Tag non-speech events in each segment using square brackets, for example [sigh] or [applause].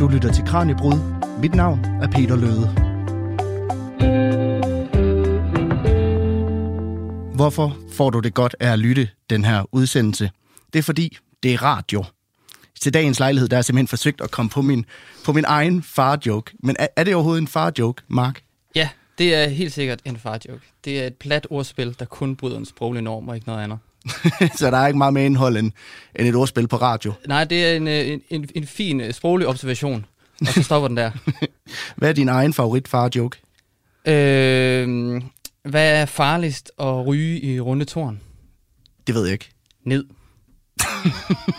Du lytter til Kranjebrud. Mit navn er Peter Løde. Hvorfor får du det godt af at lytte den her udsendelse? Det er fordi, det er radio. Til dagens lejlighed, der er jeg simpelthen forsøgt at komme på min, på min egen far-joke. Men er, er det overhovedet en far-joke, Mark? Ja, det er helt sikkert en far-joke. Det er et plat ordspil, der kun bryder en sproglig norm og ikke noget andet. [laughs] så der er ikke meget mere indhold end, end et ordspil på radio. Nej, det er en, øh, en, en, en fin øh, sproglig observation, og så stopper den der. [laughs] Hvad er din egen favorit far-joke? Øh, hvad er farligst at ryge i runde tårn? Det ved jeg ikke. Ned.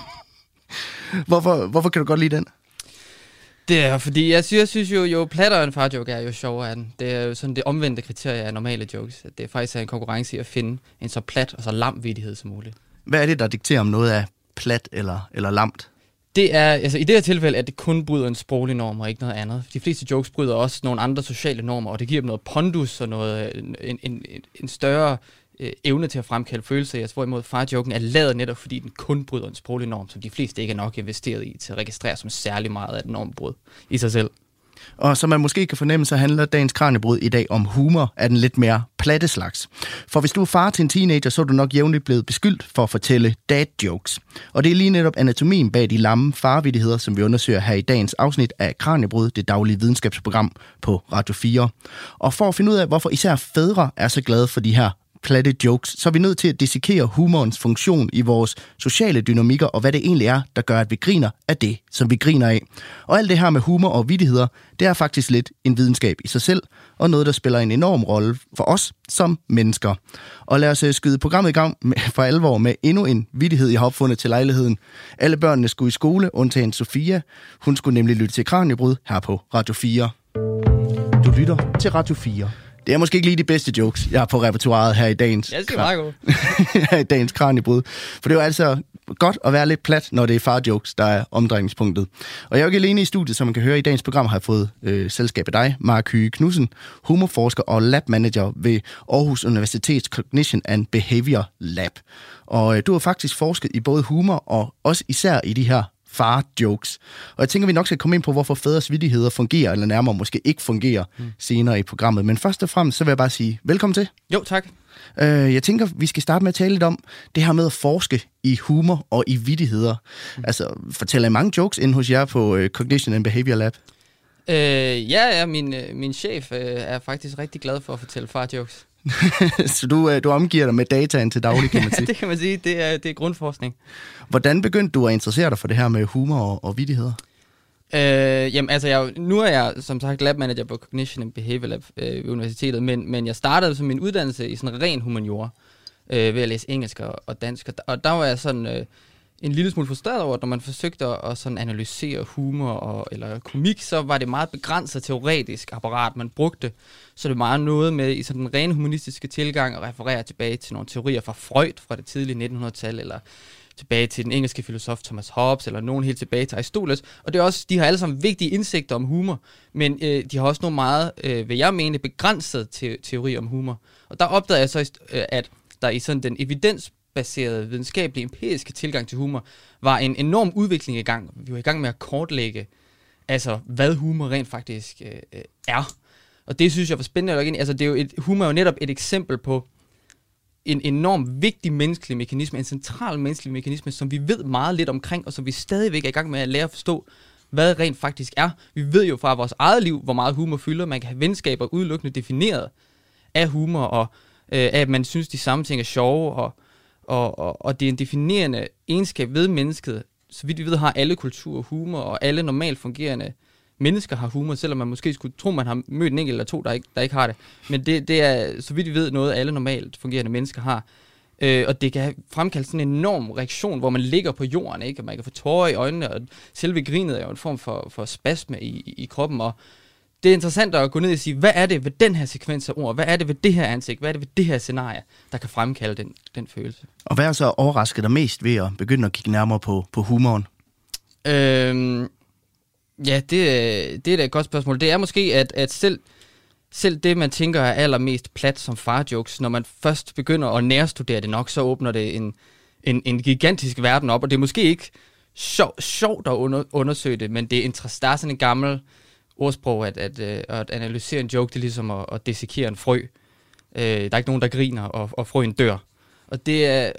[laughs] hvorfor, hvorfor kan du godt lide den? Det er fordi, jeg synes, jeg synes jo, jo plattere en farjoke er, jo sjovere er den. Det er jo sådan det omvendte kriterie af normale jokes. At det er faktisk en konkurrence i at finde en så plat og så lam vidighed som muligt. Hvad er det, der dikterer om noget er plat eller, eller lamt? Det er, altså i det her tilfælde, at det kun bryder en sproglig norm og ikke noget andet. De fleste jokes bryder også nogle andre sociale normer, og det giver dem noget pondus og noget, en, en, en, en større øh, evne til at fremkalde følelser i os, hvorimod farjoken er lavet netop, fordi den kun bryder en sproglig norm, som de fleste ikke er nok investeret i til at registrere som særlig meget af et normbrud i sig selv. Og som man måske kan fornemme, så handler dagens kranjebrud i dag om humor af den lidt mere platte slags. For hvis du er far til en teenager, så er du nok jævnligt blevet beskyldt for at fortælle dad jokes. Og det er lige netop anatomien bag de lamme farvidigheder, som vi undersøger her i dagens afsnit af Kranjebrud, det daglige videnskabsprogram på Radio 4. Og for at finde ud af, hvorfor især fædre er så glade for de her platte jokes, så er vi nødt til at dissekere humorens funktion i vores sociale dynamikker, og hvad det egentlig er, der gør, at vi griner af det, som vi griner af. Og alt det her med humor og vidtigheder, det er faktisk lidt en videnskab i sig selv, og noget, der spiller en enorm rolle for os som mennesker. Og lad os øh, skyde programmet i gang med, [laughs] for alvor med endnu en vidtighed, jeg har opfundet til lejligheden. Alle børnene skulle i skole, undtagen Sofia. Hun skulle nemlig lytte til Kranjebryd her på Radio 4. Du lytter til Radio 4. Det er måske ikke lige de bedste jokes, jeg har på repertoireet her i dagens... Jeg synes, meget god. [laughs] her i dagens kranjebrud. For det er jo altså godt at være lidt plat, når det er far-jokes, der er omdrejningspunktet. Og jeg er jo ikke alene i studiet, som man kan høre i dagens program, har jeg fået øh, selskab af dig, Mark Hyge Knudsen, humorforsker og labmanager ved Aarhus Universitets Cognition and Behavior Lab. Og øh, du har faktisk forsket i både humor og også især i de her far-jokes. Og jeg tænker, vi nok skal komme ind på, hvorfor fædres vidigheder fungerer, eller nærmere måske ikke fungerer mm. senere i programmet. Men først og fremmest, så vil jeg bare sige velkommen til. Jo, tak. Uh, jeg tænker, vi skal starte med at tale lidt om det her med at forske i humor og i vidigheder. Mm. Altså, fortæller I mange jokes ind hos jer på uh, Cognition and Behavior Lab? Uh, ja, ja, min, min chef uh, er faktisk rigtig glad for at fortælle far-jokes. [laughs] så du, du omgiver dig med dataen til daglig, kan man [laughs] sige? det kan man sige. Det er, det er grundforskning. Hvordan begyndte du at interessere dig for det her med humor og, og vidigheder? Øh, jamen, altså, jeg, nu er jeg som sagt lab manager på Cognition and Behavior Lab øh, ved universitetet, men, men jeg startede som min uddannelse i sådan ren humaniora øh, ved at læse engelsk og, og dansk, og, og der var jeg sådan øh, en lille smule frustreret over, at når man forsøgte at, at sådan analysere humor og, eller komik, så var det meget begrænset teoretisk apparat, man brugte. Så det var meget noget med i sådan den rene humanistiske tilgang at referere tilbage til nogle teorier fra Freud fra det tidlige 1900-tal, eller tilbage til den engelske filosof Thomas Hobbes, eller nogen helt tilbage til Aristoteles. Og det er også, de har alle sammen vigtige indsigter om humor, men øh, de har også nogle meget, øh, hvad jeg mener, begrænsede te- teori om humor. Og der opdagede jeg så, øh, at der i sådan den evidens faktabaserede, videnskabelige, empiriske tilgang til humor, var en enorm udvikling i gang. Vi var i gang med at kortlægge, altså hvad humor rent faktisk øh, øh er. Og det synes jeg var spændende. at ind. Altså, det er jo et, humor er jo netop et eksempel på, en enorm vigtig menneskelig mekanisme, en central menneskelig mekanisme, som vi ved meget lidt omkring, og som vi stadigvæk er i gang med at lære at forstå, hvad rent faktisk er. Vi ved jo fra vores eget liv, hvor meget humor fylder. Man kan have venskaber udelukkende defineret af humor, og øh, at man synes, de samme ting er sjove, og, og, og, og det er en definerende egenskab ved mennesket. Så vidt vi ved, har alle kulturer humor, og alle normalt fungerende mennesker har humor, selvom man måske skulle tro, man har mødt en enkelt eller to, der ikke, der ikke har det. Men det, det er, så vidt vi ved, noget alle normalt fungerende mennesker har. Øh, og det kan fremkalde sådan en enorm reaktion, hvor man ligger på jorden, ikke? og man kan få tårer i øjnene, og selve grinet er jo en form for, for spasme i, i kroppen, og det er interessant at gå ned og sige, hvad er det ved den her sekvens af ord, hvad er det ved det her ansigt, hvad er det ved det her scenarie, der kan fremkalde den, den følelse. Og hvad er så overrasket dig mest ved at begynde at kigge nærmere på, på humoren? Øhm, Ja, det, det er da et godt spørgsmål. Det er måske, at, at selv, selv det, man tænker er allermest plat som farjokes, når man først begynder at nærstudere det nok, så åbner det en, en, en gigantisk verden op, og det er måske ikke sjov, sjovt at under, undersøge det, men det er interessant. Der er sådan en gammel ordsprog, at, at, øh, at analysere en joke, det er ligesom at, at dissekere en frø. Øh, der er ikke nogen, der griner, og, og frøen dør. Og det er,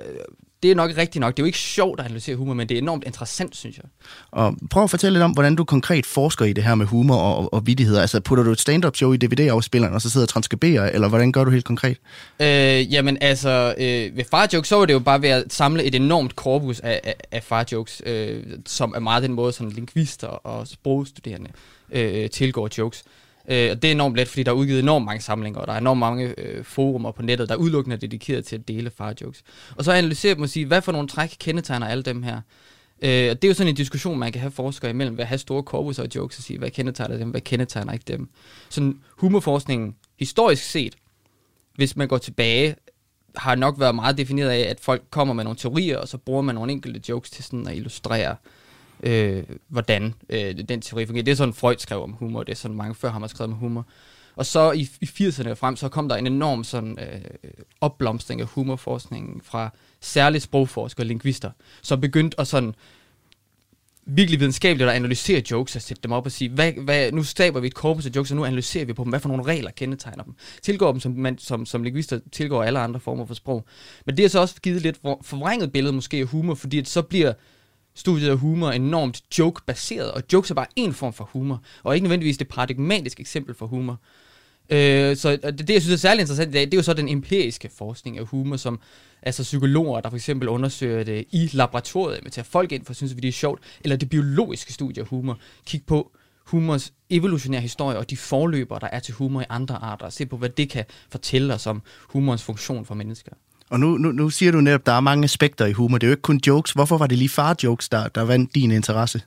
det er nok rigtigt nok. Det er jo ikke sjovt at analysere humor, men det er enormt interessant, synes jeg. Og prøv at fortælle lidt om, hvordan du konkret forsker i det her med humor og, og, og vidtigheder. Altså putter du et stand-up show i DVD-afspilleren, og så sidder og transkriberer, eller hvordan gør du helt konkret? Øh, jamen altså, øh, ved far jokes, så var det jo bare ved at samle et enormt korpus af, af, af far jokes, øh, som er meget den måde, som lingvister og sprogstuderende øh, tilgår jokes. Øh, og det er enormt let, fordi der er udgivet enormt mange samlinger, og der er enormt mange øh, forumer på nettet, der er udelukkende dedikeret til at dele farjokes. Og så analysere dem og sige, hvad for nogle træk kendetegner alle dem her? Øh, og det er jo sådan en diskussion, man kan have forskere imellem, hvad have store korpus og jokes og sige, hvad kendetegner dem, hvad kendetegner ikke dem. Sådan humorforskningen, historisk set, hvis man går tilbage, har nok været meget defineret af, at folk kommer med nogle teorier, og så bruger man nogle enkelte jokes til sådan at illustrere øh, Øh, hvordan øh, den teori fungerer. Det er sådan, Freud skrev om humor, det er sådan mange før ham har skrevet om humor. Og så i, i 80'erne og frem, så kom der en enorm sådan, øh, opblomstring af humorforskningen fra særligt sprogforskere og lingvister, som begyndte at sådan virkelig videnskabeligt at analysere jokes og sætte dem op og sige, hvad, hvad, nu staber vi et korpus af jokes, og nu analyserer vi på dem, hvad for nogle regler kendetegner dem. Tilgår dem, som, man, som, som lingvister tilgår alle andre former for sprog. Men det har så også givet lidt forvrænget billede måske af humor, fordi at så bliver studiet af humor enormt joke-baseret, og jokes er bare en form for humor, og ikke nødvendigvis det paradigmatiske eksempel for humor. Øh, så det, det, jeg synes er særlig interessant i dag, det er jo så den empiriske forskning af humor, som altså psykologer, der for eksempel undersøger det i laboratoriet, med tager folk ind for synes, vi det er sjovt, eller det biologiske studie af humor, kig på humors evolutionære historie og de forløber, der er til humor i andre arter, og se på, hvad det kan fortælle os om humorens funktion for mennesker. Og nu, nu, nu siger du netop, at der er mange aspekter i humor. Det er jo ikke kun jokes. Hvorfor var det lige far-jokes, der, der vandt din interesse?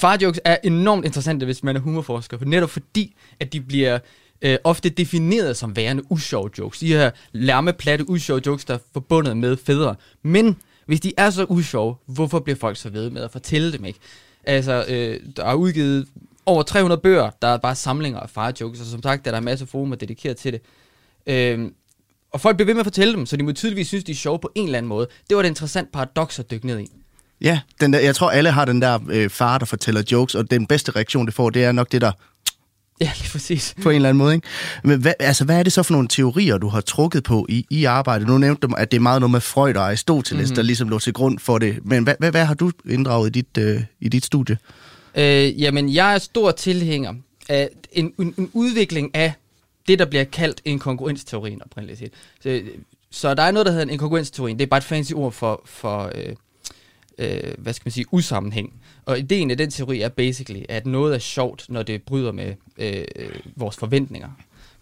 Far-jokes er enormt interessante, hvis man er humorforsker, for netop fordi, at de bliver øh, ofte defineret som værende usjove jokes. De her lærmeplatte usjove jokes, der er forbundet med fædre. Men hvis de er så usjove, hvorfor bliver folk så ved med at fortælle dem, ikke? Altså, øh, der er udgivet over 300 bøger, der er bare samlinger af far-jokes, og som sagt, der er der masser af forumer dedikeret til det. Øh, og folk bliver ved med at fortælle dem, så de må tydeligvis synes, de er sjove på en eller anden måde. Det var et interessant paradoks at dykke ned i. Ja, den der, jeg tror, alle har den der øh, far, der fortæller jokes, og den bedste reaktion, det får, det er nok det der... [laughs] Ja, lige præcis. På en eller anden måde, ikke? Men hvad, altså, hvad er det så for nogle teorier, du har trukket på i, i arbejdet? Nu nævnte du, at det er meget noget med Freud og Aristoteles, mm-hmm. der ligesom lå til grund for det. Men hvad, hvad, hvad har du inddraget i dit, øh, i dit studie? Øh, jamen, jeg er stor tilhænger af en, en, en udvikling af det, der bliver kaldt inkongruensteorien oprindeligt set. Så, så der er noget, der hedder en inkongruensteori. Det er bare et fancy ord for, for øh, øh, hvad skal man sige, usammenhæng. Og ideen af den teori er basically, at noget er sjovt, når det bryder med øh, øh, vores forventninger.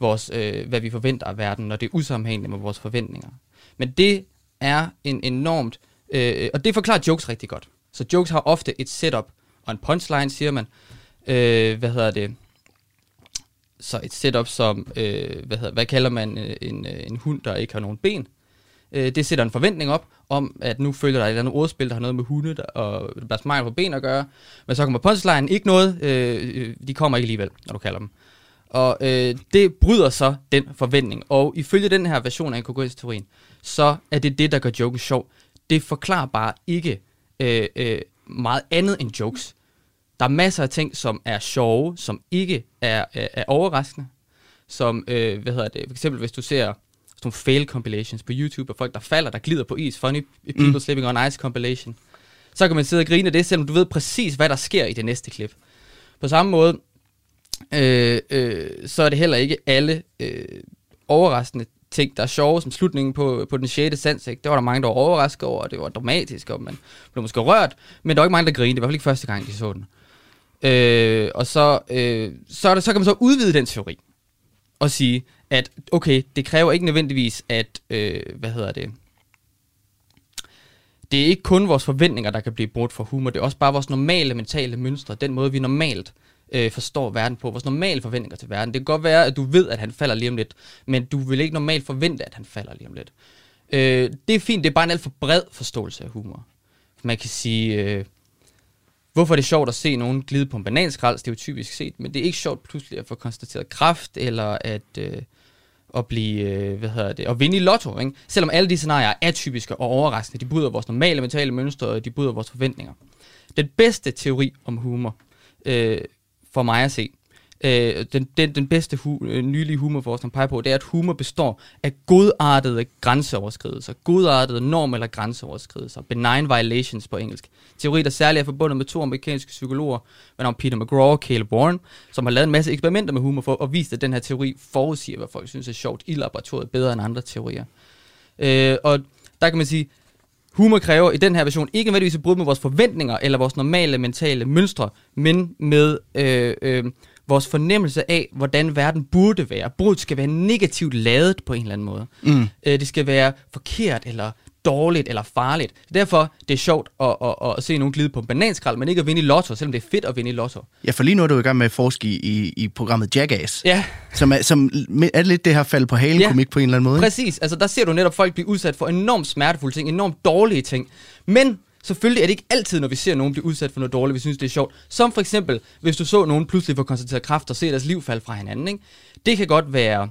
Vores, øh, hvad vi forventer af verden, når det er usammenhængende med vores forventninger. Men det er en enormt... Øh, øh og det forklarer jokes rigtig godt. Så jokes har ofte et setup og en punchline, siger man. Øh, hvad hedder det? Så et setup som, øh, hvad, hedder, hvad kalder man øh, en, øh, en hund, der ikke har nogen ben. Øh, det sætter en forventning op om, at nu følger der et eller andet ordspil, der har noget med hunde der, og der er på ben at gøre. Men så kommer punchline ikke noget, øh, øh, de kommer ikke alligevel, når du kalder dem. Og øh, det bryder så den forventning. Og ifølge den her version af teorien, så er det det, der gør joken sjov. Det forklarer bare ikke øh, øh, meget andet end jokes. Der er masser af ting, som er sjove, som ikke er, er, er overraskende. Som, øh, hvad hedder det, for eksempel hvis du ser sådan nogle fail compilations på YouTube af folk, der falder, der glider på is, funny people mm. slipping on ice compilation, så kan man sidde og grine af det, selvom du ved præcis, hvad der sker i det næste klip. På samme måde, øh, øh, så er det heller ikke alle øh, overraskende ting, der er sjove, som slutningen på, på den 6. sans. Ikke? Det var der mange, der var overrasket over, og det var dramatisk, og man blev måske rørt, men der var ikke mange, der grinede. Det var i hvert fald ikke første gang, de så den. Øh, og så, øh, så, er der, så kan man så udvide den teori og sige, at okay, det kræver ikke nødvendigvis, at, øh, hvad hedder det, det er ikke kun vores forventninger, der kan blive brugt for humor, det er også bare vores normale mentale mønstre, den måde, vi normalt øh, forstår verden på, vores normale forventninger til verden. Det kan godt være, at du ved, at han falder lige om lidt, men du vil ikke normalt forvente, at han falder lige om lidt. Øh, det er fint, det er bare en alt for bred forståelse af humor. Man kan sige, øh, Hvorfor er det sjovt at se nogen glide på en bananskrald, det er jo typisk set, men det er ikke sjovt pludselig at få konstateret kraft, eller at, øh, at blive, øh, hvad hedder det, at vinde i lotto, ikke? Selvom alle de scenarier er atypiske og overraskende, de bryder vores normale mentale mønstre, og de bryder vores forventninger. Den bedste teori om humor, øh, for mig at se, øh, den, den, den bedste hu, øh, nylige humorforskning peger på, det er, at humor består af godartede grænseoverskridelser, godartede norm- eller grænseoverskridelser, benign violations på engelsk. Teori, der særligt er forbundet med to amerikanske psykologer, ved navn Peter McGraw og Caleb Warren, som har lavet en masse eksperimenter med humor for at vise, at den her teori forudsiger, hvad folk synes er sjovt i laboratoriet, bedre end andre teorier. Øh, og der kan man sige, Humor kræver i den her version ikke nødvendigvis et brud med vores forventninger eller vores normale mentale mønstre, men med øh, øh, vores fornemmelse af, hvordan verden burde være. Brudet skal være negativt ladet på en eller anden måde. Mm. Øh, det skal være forkert eller dårligt eller farligt. Derfor det er sjovt at, at, at, at se nogen glide på en bananskrald, men ikke at vinde i lotto, selvom det er fedt at vinde i lotto. Ja, for lige nu er du i gang med at forske i, i programmet Jackass. Ja. Som er, som er lidt det her fald på halen ja. komik på en eller anden måde. Præcis. Altså der ser du netop folk blive udsat for enormt smertefulde ting, enormt dårlige ting. Men Selvfølgelig er det ikke altid, når vi ser nogen blive udsat for noget dårligt, vi synes, det er sjovt. Som for eksempel, hvis du så nogen pludselig få konstateret kræft og se deres liv falde fra hinanden. Ikke? Det kan godt være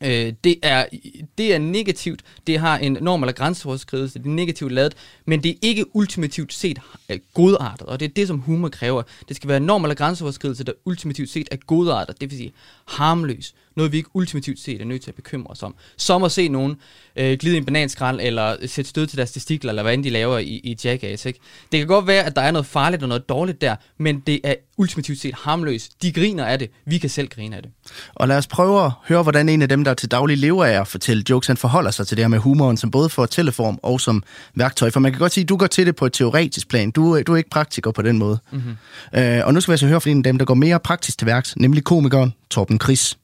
Øh, det, er, det er negativt, det har en norm eller grænseoverskridelse, det er negativt lavet, men det er ikke ultimativt set øh, godartet, og det er det, som humor kræver. Det skal være en norm eller grænseoverskridelse, der ultimativt set er godartet, det vil sige harmløs, noget vi ikke ultimativt set er nødt til at bekymre os om. Som at se nogen øh, glide i en bananskrald, eller sætte stød til deres testikler, eller hvad end de laver i, i Jackass. Ikke? Det kan godt være, at der er noget farligt og noget dårligt der, men det er ultimativt set harmløst. De griner af det, vi kan selv grine af det. Og lad os prøve at høre, hvordan en af dem, der til daglig lever af at fortælle jokes, han forholder sig til det her med humoren, som både for teleform og som værktøj. For man kan godt sige, at du går til det på et teoretisk plan. Du, du er ikke praktiker på den måde. Mm-hmm. Øh, og nu skal vi altså høre fra en af dem, der går mere praktisk til værks, nemlig komikeren Torben Chris.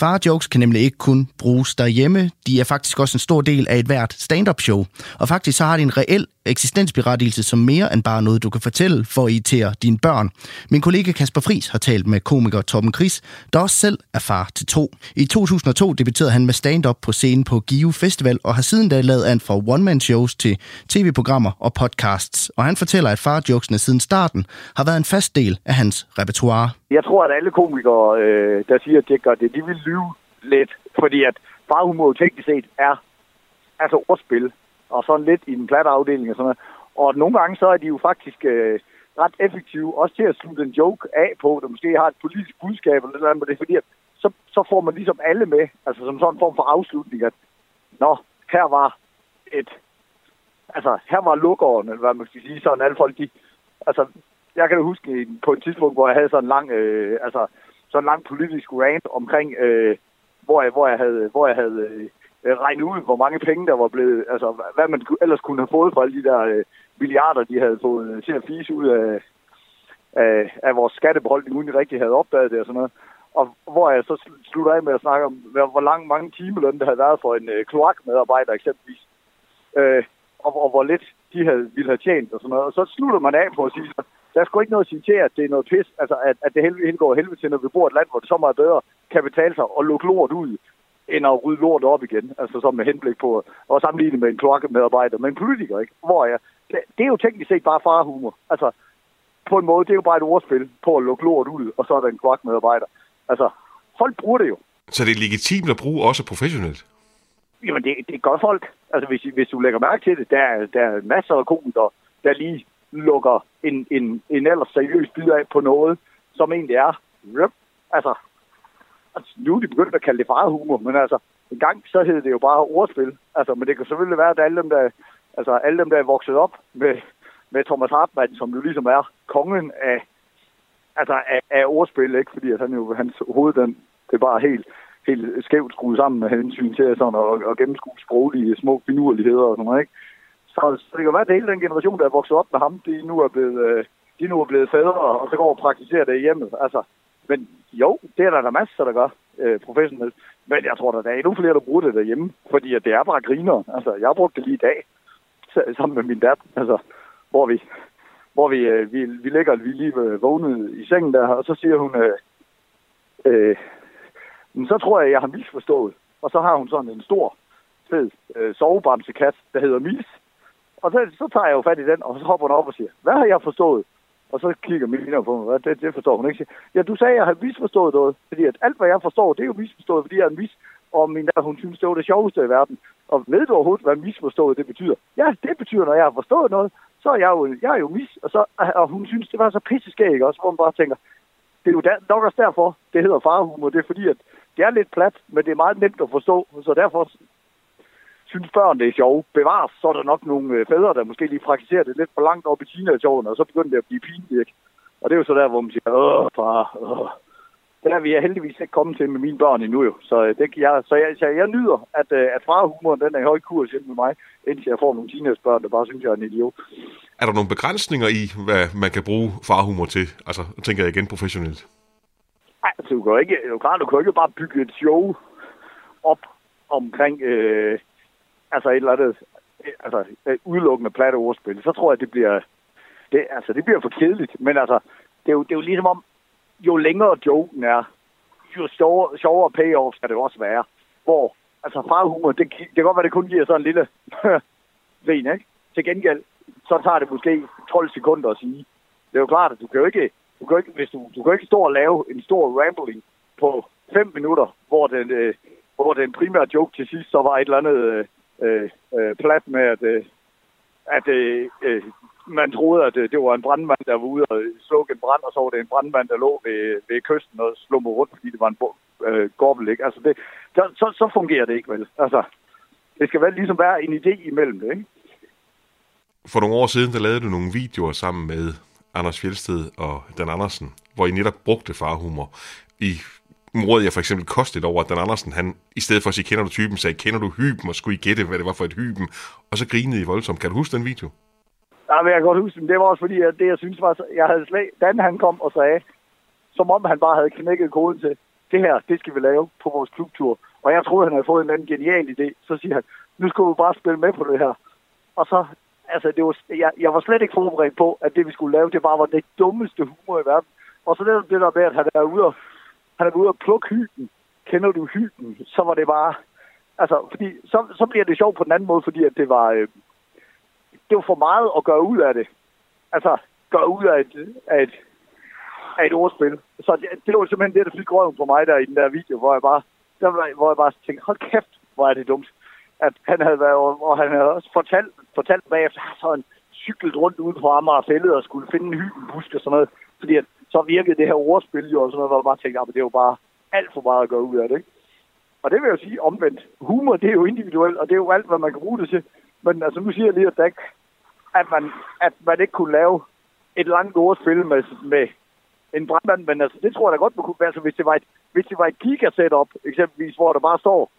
Far-jokes kan nemlig ikke kun bruges derhjemme. De er faktisk også en stor del af et hvert stand-up show. Og faktisk så har de en reel eksistensberettigelse som mere end bare noget, du kan fortælle for at irritere dine børn. Min kollega Kasper Fris har talt med komiker Torben Chris, der også selv er far til to. I 2002 debuterede han med stand-up på scenen på Give Festival, og har siden da lavet an for one-man-shows til tv-programmer og podcasts. Og han fortæller, at farjokesene siden starten har været en fast del af hans repertoire. Jeg tror, at alle komikere, øh, der siger, at det gør det, de vil lyve lidt, fordi at farhumor teknisk set er altså ordspil og sådan lidt i den platte afdeling og sådan noget. Og nogle gange så er de jo faktisk øh, ret effektive, også til at slutte en joke af på, der måske har et politisk budskab eller noget andet, det er fordi, at så, så får man ligesom alle med, altså som sådan en form for afslutning, at nå, her var et, altså her var lukkeren, eller hvad man skal sige, sådan alle folk, de, altså jeg kan da huske på et tidspunkt, hvor jeg havde sådan en lang, øh, altså sådan en lang politisk rant omkring, øh, hvor, jeg, hvor jeg havde, hvor jeg havde øh, øh, regne ud, hvor mange penge der var blevet, altså hvad man ellers kunne have fået for alle de der øh, milliarder, de havde fået øh, til at fise ud af, af, af vores skattebeholdning, uden de rigtig havde opdaget det og sådan noget. Og hvor jeg så slutter af med at snakke om, hvor lang mange timeløn der havde været for en øh, kloakmedarbejder eksempelvis. Øh, og, og hvor lidt de havde, ville have tjent og sådan noget. Og så slutter man af på at sige, der er sgu ikke noget at sige til, at det er noget pis, altså at, at det helvede indgår helvede til, når vi bor et land, hvor det så meget bedre kan betale sig og lukke lort ud end at rydde lort op igen. Altså som med henblik på at sammenligne med en kloakkemedarbejder, men en politiker, ikke? Hvor jeg, det, det er jo teknisk set bare farhumor. Altså, på en måde, det er jo bare et ordspil på at lukke lort ud, og så er der en kloakmedarbejder. Altså, folk bruger det jo. Så det er legitimt at bruge også professionelt? Jamen, det, det gør folk. Altså, hvis, hvis du lægger mærke til det, der, der er masser af komikere, der lige lukker en, en, en ellers seriøs bid af på noget, som egentlig er, altså, altså, nu er de begyndt at kalde det farhumor, men altså, en gang så hed det jo bare ordspil. Altså, men det kan selvfølgelig være, at alle dem, der, altså, alle dem, der er vokset op med, med Thomas Hartmann, som jo ligesom er kongen af, altså, af, af ordspil, ikke? Fordi at han jo, hans hoved, den, det er bare helt, helt skævt skruet sammen med hensyn til sådan og, og gennemskue sproglige små finurligheder og sådan noget, ikke? Så, så det kan være, at hele den generation, der er vokset op med ham, de nu er blevet, øh, de nu er blevet fædre, og så går og praktiserer det i hjemmet. Altså, men jo, det er der, der masser, der gør øh, professionelt. Men jeg tror, der er endnu flere, der bruger det derhjemme, fordi at det er bare griner. Altså, jeg brugte det lige i dag, sammen med min datter, altså, hvor vi, hvor vi, øh, vi, vi ligger vi lige øh, vågnet i sengen der, og så siger hun, øh, øh, så tror jeg, jeg har misforstået. Og så har hun sådan en stor, fed øh, sovebamsekat, der hedder Mis. Og så, så tager jeg jo fat i den, og så hopper hun op og siger, hvad har jeg forstået? Og så kigger Mina på mig, hvad, det, det forstår hun ikke. Ja, du sagde, at jeg har misforstået noget, fordi at alt, hvad jeg forstår, det er jo misforstået, fordi jeg er en mis, og min der, hun synes, det var det sjoveste i verden. Og ved du overhovedet, hvad misforstået det betyder? Ja, det betyder, når jeg har forstået noget, så er jeg jo, jeg er jo mis, og, så, og hun synes, det var så pisseskæg også, hvor man bare tænker, det er jo der, nok også derfor, det hedder farhumor. Det er fordi, at det er lidt plat, men det er meget nemt at forstå, så derfor synes børn, det er sjovt. Bevares, så er der nok nogle øh, fædre, der måske lige praktiserer det lidt for langt op i teenageårene, og så begynder det at blive pinligt. Ikke? Og det er jo så der, hvor man siger, åh, far, åh. Det er vi er heldigvis ikke kommet til med mine børn endnu jo. Så, øh, det jeg, så, jeg, så jeg nyder, at, øh, at farhumoren den er i høj kurs hjemme med mig, indtil jeg får nogle teenagebørn, der bare synes, jeg er en idiot. Er der nogle begrænsninger i, hvad man kan bruge farhumor til? Altså, tænker jeg igen professionelt. Nej, altså, du kan ikke, du kan, du kan ikke bare bygge et show op omkring øh, altså et eller andet øh, altså, øh, udelukkende platte ordspil. Så tror jeg, det bliver, det, altså, det bliver for kedeligt. Men altså, det er jo, det er jo ligesom om, jo længere joken er, jo sjovere, sjovere payoff skal det også være. Hvor, altså farhumor, det, det kan godt være, det kun giver sådan en lille [laughs] ven, ikke? Til gengæld, så tager det måske 12 sekunder at sige. Det er jo klart, at du kan jo ikke, du kan ikke, hvis du, du kan ikke stå og lave en stor rambling på 5 minutter, hvor den, øh, hvor den primære joke til sidst så var et eller andet øh, Øh, øh, plat med, at, øh, at øh, øh man troede, at øh, det var en brandmand, der var ude og slukke en brand, og så var det en brandmand, der lå ved, ved kysten og slummer rundt, fordi det var en øh, gobbel, ikke? Altså, det, så, så, så fungerer det ikke, vel? Altså, det skal vel ligesom være en idé imellem det, ikke? For nogle år siden, der lavede du nogle videoer sammen med Anders Fjelsted og Dan Andersen, hvor I netop brugte farhumor. I morede jeg for eksempel kostet over, at Dan Andersen, han, i stedet for at sige, kender du typen, sagde, kender du hyben, og skulle I gætte, hvad det var for et hyben, og så grinede I voldsomt. Kan du huske den video? Ja, men jeg kan godt huske den. Det var også fordi, at det, jeg synes var, jeg havde slag, Dan han kom og sagde, som om han bare havde knækket koden til, det her, det skal vi lave på vores klubtur. Og jeg troede, han havde fået en anden genial idé. Så siger han, nu skal du bare spille med på det her. Og så, altså, det var, jeg, jeg var slet ikke forberedt på, at det, vi skulle lave, det bare var det dummeste humor i verden. Og så det, det der med, at han er ude og, han er ude og plukke hyben. Kender du hyben? Så var det bare, altså, fordi, så, så bliver det sjovt på den anden måde, fordi at det var, øh, det var for meget at gøre ud af det. Altså, gøre ud af et, af et, af et ordspil. Så det, det var simpelthen det, der fik røven på mig der i den der video, hvor jeg bare, der, hvor jeg bare tænkte, hold kæft, hvor er det dumt. At han havde været, og han havde også fortalt, fortalt bagefter, så han cyklet rundt ude på Amager Fællet og skulle finde en hybenbusk og sådan noget. Fordi at, så virkede det her ordspil jo, og sådan noget, hvor man bare tænkte, ah, at det er jo bare alt for meget at gøre ud af det. Ikke? Og det vil jeg sige omvendt. Humor, det er jo individuelt, og det er jo alt, hvad man kan bruge det til. Men altså, nu siger jeg lige, at, der at, man, at man ikke kunne lave et langt ordspil med, med en brandmand, men altså, det tror jeg da godt, man kunne være, altså, hvis det var et, hvis det var et kigger-setup, eksempelvis, hvor der bare står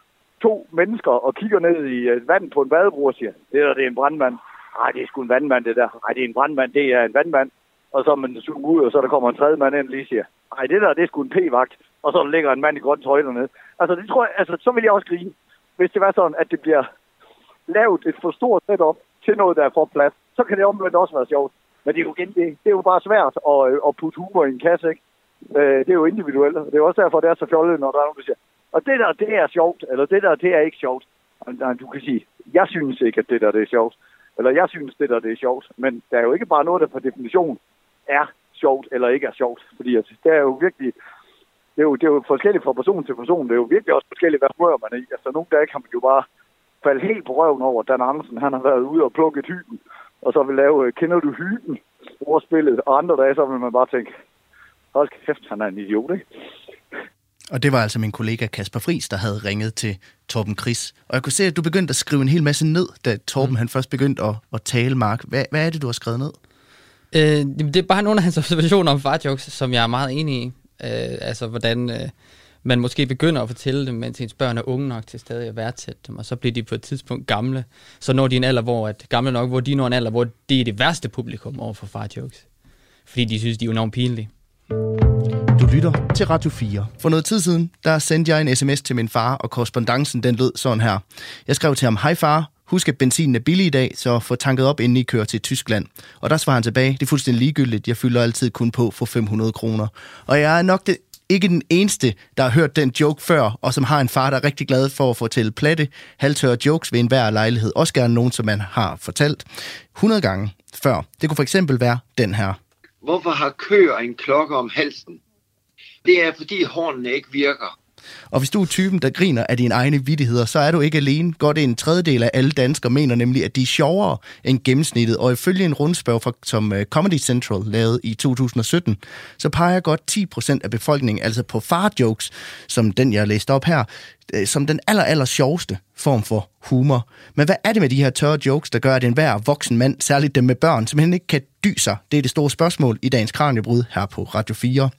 to mennesker og kigger ned i øh, uh, vand på en badebro og siger, det der, det er en brandmand. Nej, det er sgu en vandmand, det der. Nej, det er en brandmand, det er en vandmand. Og så man suger ud, og så der kommer en tredje mand ind og lige siger, nej, det der, det er sgu en p-vagt. Og så ligger en mand i grøn tøj dernede. Altså, det tror jeg, altså, så vil jeg også grine, hvis det var sådan, at det bliver lavet et for stort setup til noget, der er for plads. Så kan det omvendt også være sjovt. Men det er jo, igen, det, det er jo bare svært at, at putte humor i en kasse, ikke? Øh, det er jo individuelt. Det er også derfor, det er så fjollet, når der er nogen, der siger, og det der, det er sjovt, eller det der, det er ikke sjovt. Nej, du kan sige, jeg synes ikke, at det der, det er sjovt. Eller jeg synes, det der, det er sjovt. Men der er jo ikke bare noget, der per definition er sjovt eller ikke er sjovt. Fordi at det er jo virkelig, det er jo, det er jo forskelligt fra person til person. Det er jo virkelig også forskelligt, hvad humør man er i. Altså nogle dage kan man jo bare falde helt på røven over, Dan Andersen, han har været ude og plukke hyben, og så vil lave, øh, kender du hyben, ordspillet, og andre dage, så vil man bare tænke, hold kæft, han er en idiot, ikke? Og det var altså min kollega Kasper Fris, der havde ringet til Torben Chris. Og jeg kunne se, at du begyndte at skrive en hel masse ned, da Torben mm. han først begyndte at, at tale, Mark. Hvad, hvad er det, du har skrevet ned? Øh, det er bare nogle af hans [laughs] observationer om farjokes, som jeg er meget enig i. Øh, altså, hvordan øh, man måske begynder at fortælle dem, mens ens børn er unge nok til stadig at værdsætte dem, og så bliver de på et tidspunkt gamle. Så når de en alder, hvor at, gamle nok, hvor de når en alder, hvor det er det værste publikum over for farjokes. Fordi de synes, de er enormt pinlige. Du lytter til Radio 4. For noget tid siden, der sendte jeg en sms til min far, og korrespondancen den lød sådan her. Jeg skrev til ham, hej far, Husk, at benzinen er billig i dag, så få tanket op, inden I kører til Tyskland. Og der svarer han tilbage, det er fuldstændig ligegyldigt, jeg fylder altid kun på for 500 kroner. Og jeg er nok det, ikke den eneste, der har hørt den joke før, og som har en far, der er rigtig glad for at fortælle platte, halvtørre jokes ved enhver lejlighed. Også gerne nogen, som man har fortalt 100 gange før. Det kunne for eksempel være den her. hvorfor har køer en klokke om halsen? Det er, fordi hornene ikke virker. Og hvis du er typen, der griner af dine egne vidtigheder, så er du ikke alene. Godt en tredjedel af alle danskere mener nemlig, at de er sjovere end gennemsnittet. Og ifølge en rundspørg, fra, som øh, Comedy Central lavede i 2017, så peger godt 10% af befolkningen altså på far-jokes, som den, jeg læste op her, øh, som den aller, aller sjoveste form for humor. Men hvad er det med de her tørre jokes, der gør, at enhver voksen mand, særligt dem med børn, simpelthen ikke kan dy sig? Det er det store spørgsmål i dagens Kranjebrud her på Radio 4.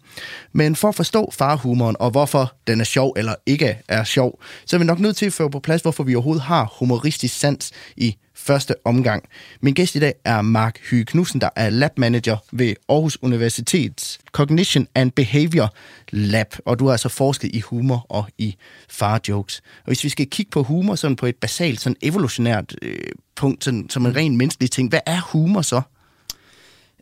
Men for at forstå farhumoren og hvorfor den er sjov eller ikke er sjov, så er vi nok nødt til at få på plads, hvorfor vi overhovedet har humoristisk sans i første omgang. Min gæst i dag er Mark Hyge Knudsen, der er lab manager ved Aarhus Universitets Cognition and Behavior Lab, og du har altså forsket i humor og i far-jokes. Og hvis vi skal kigge på humor sådan på et basalt, sådan evolutionært øh, punkt, sådan, som en ren menneskelig ting, hvad er humor så?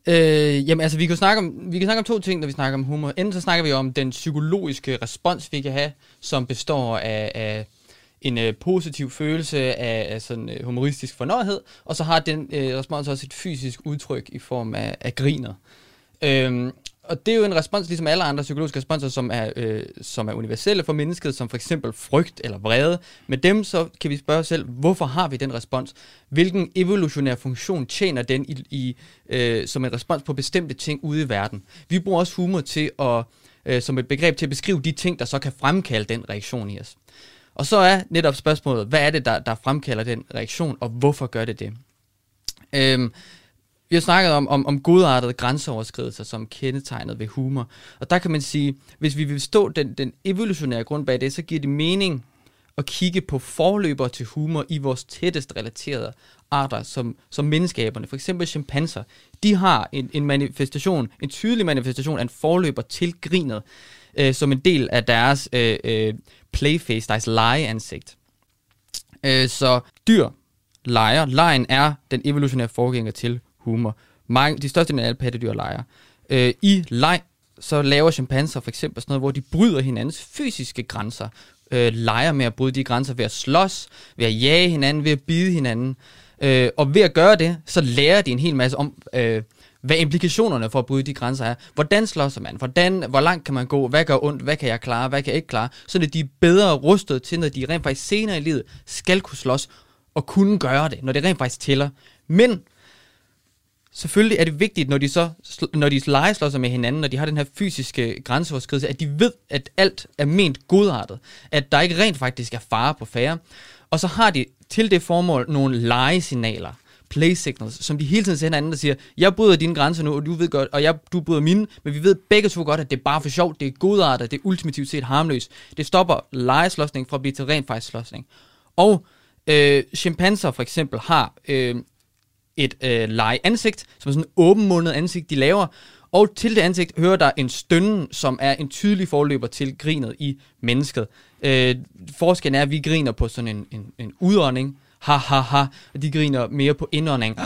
Øh, jamen altså, vi kan, snakke om, vi kan snakke om to ting, når vi snakker om humor. Enten så snakker vi om den psykologiske respons, vi kan have, som består af, af en øh, positiv følelse af, af sådan øh, humoristisk fornøjethed, og så har den øh, respons også et fysisk udtryk i form af, af griner. Øhm, og det er jo en respons, ligesom alle andre psykologiske responser, som er, øh, som er universelle for mennesket, som for eksempel frygt eller vrede. Med dem så kan vi spørge os selv, hvorfor har vi den respons? Hvilken evolutionær funktion tjener den i, i, øh, som en respons på bestemte ting ude i verden? Vi bruger også humor til at, øh, som et begreb til at beskrive de ting, der så kan fremkalde den reaktion i os. Og så er netop spørgsmålet, hvad er det, der, der fremkalder den reaktion, og hvorfor gør det det? Øhm, vi har snakket om, om, om godartede grænseoverskridelser som kendetegnet ved humor. Og der kan man sige, hvis vi vil stå den, den evolutionære grund bag det, så giver det mening at kigge på forløber til humor i vores tættest relaterede arter, som, som menneskaberne. For eksempel chimpanser. De har en, en manifestation, en tydelig manifestation af en forløber til grinet, øh, som en del af deres øh, øh, playface, deres legeansigt. Øh, så dyr leger. Lejen er den evolutionære forgænger til humor. Mange, de største af alle pattedyr leger. Øh, I leg, så laver chimpanser for eksempel sådan noget, hvor de bryder hinandens fysiske grænser. Øh, leger med at bryde de grænser ved at slås, ved at jage hinanden, ved at bide hinanden. Øh, og ved at gøre det, så lærer de en hel masse om, øh, hvad implikationerne for at bryde de grænser er. Hvordan slås man? Hvordan, hvor langt kan man gå? Hvad gør ondt? Hvad kan jeg klare? Hvad kan jeg ikke klare? Så de er bedre rustet til, når de rent faktisk senere i livet skal kunne slås og kunne gøre det, når det rent faktisk tæller. Men selvfølgelig er det vigtigt, når de så når de legeslår sig med hinanden, når de har den her fysiske grænseoverskridelse, at de ved, at alt er ment godartet. At der ikke rent faktisk er fare på færre. Og så har de til det formål nogle legesignaler play signals, som de hele tiden sender hinanden, der siger, jeg bryder dine grænser nu, og du ved godt, og jeg, du bryder mine, men vi ved begge to godt, at det er bare for sjovt, det er godartet, det er ultimativt set harmløst. Det stopper legeslåsning fra at blive til rent faktisk slåsning. Og øh, chimpanser for eksempel har øh, et øh, legeansigt, som er sådan en åbenmundet ansigt, de laver, og til det ansigt hører der en stønne, som er en tydelig forløber til grinet i mennesket. Øh, forskellen er, at vi griner på sådan en, en, en udånding, ha ha ha, og de griner mere på indånding.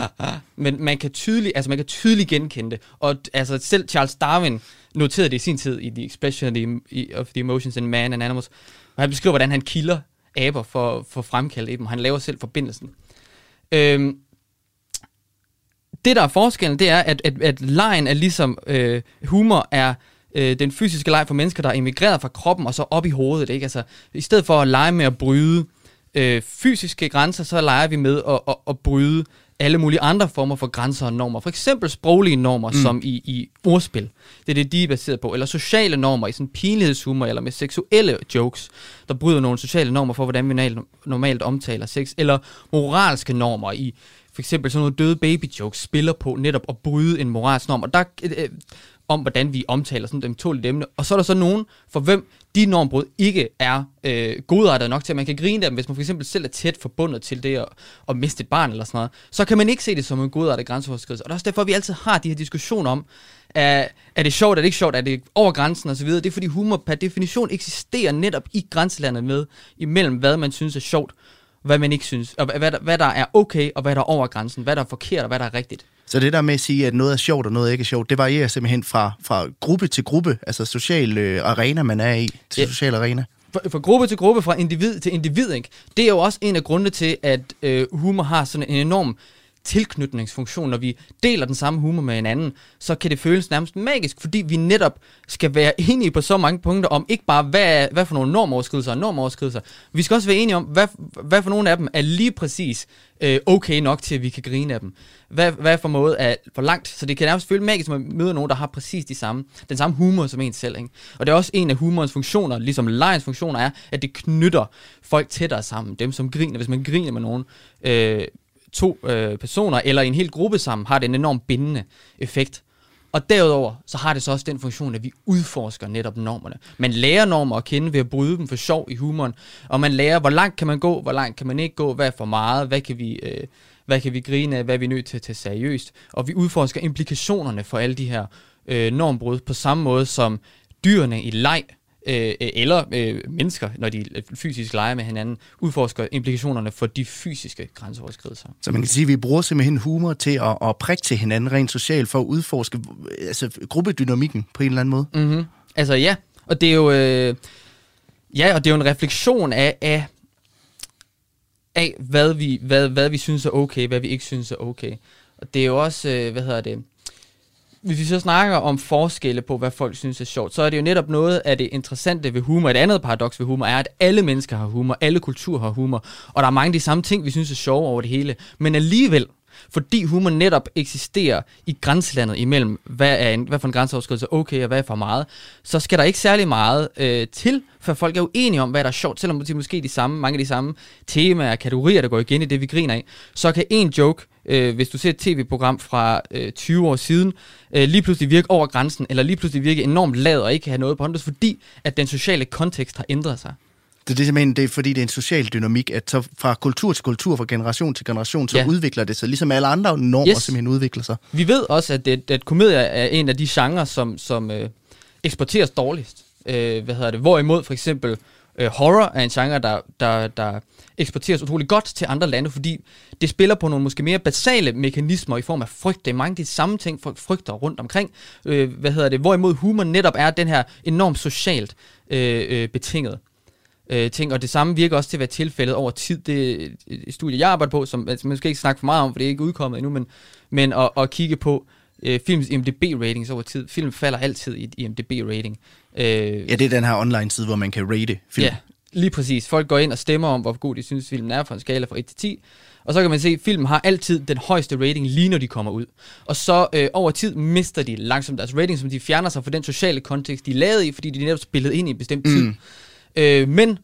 Men man kan tydeligt, altså man kan tydeligt genkende det. Og altså selv Charles Darwin noterede det i sin tid i The Expression of the Emotions in Man and Animals, og han beskriver, hvordan han kilder aber for, for fremkalde i dem. Han laver selv forbindelsen. Øhm, det, der er forskellen, det er, at, at, at lejen er ligesom øh, humor er øh, den fysiske leg for mennesker, der er emigreret fra kroppen og så op i hovedet. Ikke? Altså, I stedet for at lege med at bryde øh, fysiske grænser, så leger vi med at, at, at bryde alle mulige andre former for grænser og normer. For eksempel sproglige normer, mm. som i, i ordspil. Det er det, de er baseret på. Eller sociale normer i sådan pinlighedshumor, eller med seksuelle jokes, der bryder nogle sociale normer for, hvordan vi normalt omtaler sex. Eller moralske normer i for eksempel sådan noget døde baby jokes spiller på netop at bryde en moralsk norm. Og der, øh, øh om hvordan vi omtaler sådan dem tålige emne. Og så er der så nogen, for hvem de normbrud ikke er øh, godartet nok til, at man kan grine dem, hvis man for eksempel selv er tæt forbundet til det at, at miste et barn eller sådan noget. Så kan man ikke se det som en godartet grænseoverskridelse. Og det er også derfor, at vi altid har de her diskussioner om, er, er det sjovt, er det ikke sjovt, er det over grænsen osv. Det er fordi humor per definition eksisterer netop i grænselandet med, imellem hvad man synes er sjovt, hvad man ikke synes, og hvad der, hvad der er okay, og hvad der er over grænsen, hvad der er forkert, og hvad der er rigtigt. Så det der med at sige, at noget er sjovt, og noget er ikke er sjovt, det varierer simpelthen fra, fra gruppe til gruppe, altså social øh, arena, man er i, til ja. social arena? For, fra gruppe til gruppe, fra individ til individ, ikke? det er jo også en af grundene til, at øh, humor har sådan en enorm tilknytningsfunktion, når vi deler den samme humor med hinanden, så kan det føles nærmest magisk, fordi vi netop skal være enige på så mange punkter om ikke bare, hvad, hvad for nogle normoverskridelser og normoverskridelser. Vi skal også være enige om, hvad, hvad for nogle af dem er lige præcis øh, okay nok til, at vi kan grine af dem. Hvad, hvad for måde er for langt, så det kan nærmest føles magisk, når man møder nogen, der har præcis de samme, den samme humor som en selv. Ikke? Og det er også en af humorens funktioner, ligesom lejens funktioner er, at det knytter folk tættere sammen. Dem, som griner, hvis man griner med nogen, øh, to øh, personer eller en hel gruppe sammen, har det en enorm bindende effekt. Og derudover, så har det så også den funktion, at vi udforsker netop normerne. Man lærer normer at kende ved at bryde dem for sjov i humoren, og man lærer, hvor langt kan man gå, hvor langt kan man ikke gå, hvad er for meget, hvad kan vi, øh, hvad kan vi grine af, hvad er vi nødt til at tage seriøst. Og vi udforsker implikationerne for alle de her øh, normbrud på samme måde som dyrene i leg øh, eller øh, mennesker, når de fysisk leger med hinanden, udforsker implikationerne for de fysiske grænseoverskridelser. Så man kan sige, at vi bruger simpelthen humor til at, at prikke til hinanden rent socialt for at udforske altså, gruppedynamikken på en eller anden måde. Mm-hmm. Altså ja, og det er jo øh, ja, og det er jo en refleksion af, af af, hvad vi, hvad, hvad vi synes er okay, hvad vi ikke synes er okay. Og det er jo også, øh, hvad hedder det, hvis vi så snakker om forskelle på, hvad folk synes er sjovt, så er det jo netop noget af det interessante ved humor. Et andet paradoks ved humor er, at alle mennesker har humor, alle kulturer har humor, og der er mange af de samme ting, vi synes er sjove over det hele. Men alligevel, fordi humor netop eksisterer i grænselandet imellem, hvad, er en, hvad for en grænseoverskridelse er okay, og hvad er for meget, så skal der ikke særlig meget øh, til, for folk er uenige om, hvad der er sjovt, selvom det måske de samme, mange af de samme temaer, kategorier, der går igen i det, vi griner af, så kan en joke øh, hvis du ser et tv-program fra øh, 20 år siden, øh, lige pludselig virke over grænsen, eller lige pludselig virke enormt lad og ikke have noget på hånden, fordi at den sociale kontekst har ændret sig. Det, det er simpelthen det er, fordi det er en social dynamik, at så fra kultur til kultur, fra generation til generation, så ja. udvikler det sig, ligesom alle andre normer yes. simpelthen udvikler sig. Vi ved også, at, det, at komedier er en af de genrer, som, som øh, eksporteres dårligst. Øh, hvad hedder det? Hvorimod for eksempel øh, horror er en genre, der, der, der eksporteres utrolig godt til andre lande, fordi det spiller på nogle måske mere basale mekanismer i form af frygt. Det er mange af de samme ting, folk frygter rundt omkring. Øh, hvad hedder det? Hvorimod humor netop er den her enormt socialt øh, øh, betinget øh, ting, og det samme virker også til at være tilfældet over tid. Det studie, jeg arbejder på, som altså, man skal ikke snakke for meget om, for det er ikke udkommet endnu, men, men at, at kigge på øh, films IMDb-ratings over tid. Film falder altid i IMDb-rating. Øh, ja, det er den her online-side, hvor man kan rate film. Ja, lige præcis. Folk går ind og stemmer om, hvor god de synes, filmen er fra en skala fra 1 til 10. Og så kan man se, at filmen har altid den højeste rating, lige når de kommer ud. Og så øh, over tid mister de langsomt deres rating, som de fjerner sig fra den sociale kontekst, de er lavet i, fordi de netop spillet ind i en bestemt tid. Mm. Øh, men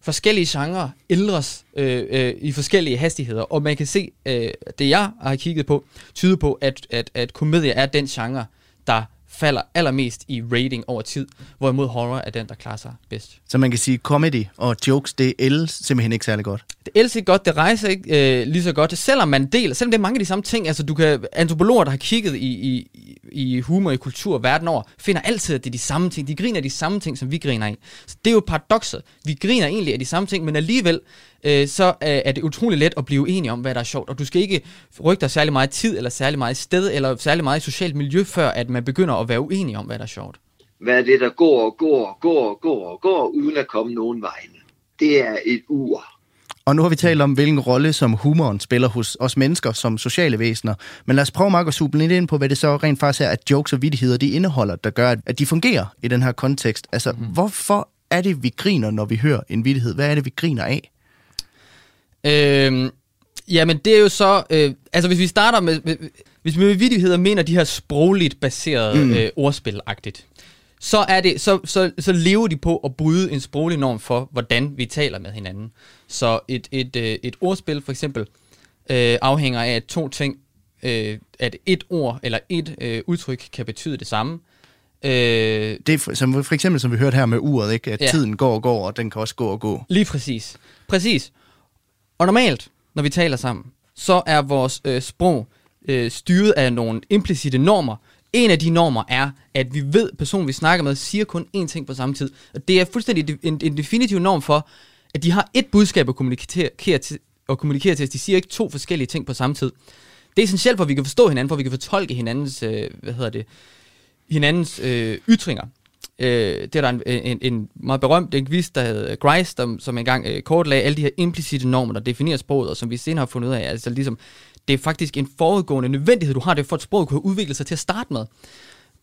forskellige genrer ældres øh, øh, i forskellige hastigheder, og man kan se, øh, det jeg har kigget på, tyder på, at, at, at komedie er den genre, der falder allermest i rating over tid, hvorimod horror er den, der klarer sig bedst. Så man kan sige, comedy og jokes, det ældes simpelthen ikke særlig godt? Det ældes ikke godt, det rejser ikke øh, lige så godt, selvom man deler, selvom det er mange af de samme ting, altså du kan, antropologer, der har kigget i, i, i humor, i kultur verden over, finder altid, at det er de samme ting, de griner af de samme ting, som vi griner af. Så det er jo paradokset. Vi griner egentlig af de samme ting, men alligevel øh, så øh, er det utrolig let at blive enige om, hvad der er sjovt. Og du skal ikke rykke dig særlig meget tid, eller særlig meget sted, eller særlig meget socialt miljø, før at man begynder at være uenige om, hvad der er sjovt. Hvad er det, der går og går og går og går og går, uden at komme nogen vegne? Det er et ur. Og nu har vi talt om, hvilken rolle som humoren spiller hos os mennesker som sociale væsener. Men lad os prøve, Mark, at suge lidt ind på, hvad det så rent faktisk er, at jokes og vittigheder de indeholder, der gør, at de fungerer i den her kontekst. Altså, mm. hvorfor er det, vi griner, når vi hører en vittighed? Hvad er det, vi griner af? Øhm, jamen, det er jo så... Øh, altså, hvis vi starter med... Hvis vi med vidigheder mener de her sprogligt baserede mm. øh, ordspil-agtigt, så, er det, så, så, så lever de på at bryde en sproglig norm for, hvordan vi taler med hinanden. Så et, et, øh, et ordspil for eksempel øh, afhænger af to ting. Øh, at et ord eller et øh, udtryk kan betyde det samme. Øh, det er for, som for eksempel, som vi hørte her med uret, ikke? at ja. tiden går og går, og den kan også gå og gå. Lige præcis. Præcis. Og normalt, når vi taler sammen, så er vores øh, sprog øh, styret af nogle implicite normer. En af de normer er, at vi ved, at personen, vi snakker med, siger kun én ting på samme tid. Og det er fuldstændig en, en definitiv norm for, at de har et budskab at kommunikere til, at kommunikere til os. De siger ikke to forskellige ting på samme tid. Det er essentielt for, at vi kan forstå hinanden, for at vi kan fortolke hinandens, øh, hvad hedder det, hinandens øh, ytringer. Øh, det er der en, en, en meget berømt lingvist, der hedder Grice, der, som engang øh, kortlagde alle de her implicite normer, der definerer sproget, og som vi senere har fundet ud af, altså ligesom det er faktisk en forudgående nødvendighed, du har det for, at sproget kunne udvikle sig til at starte med.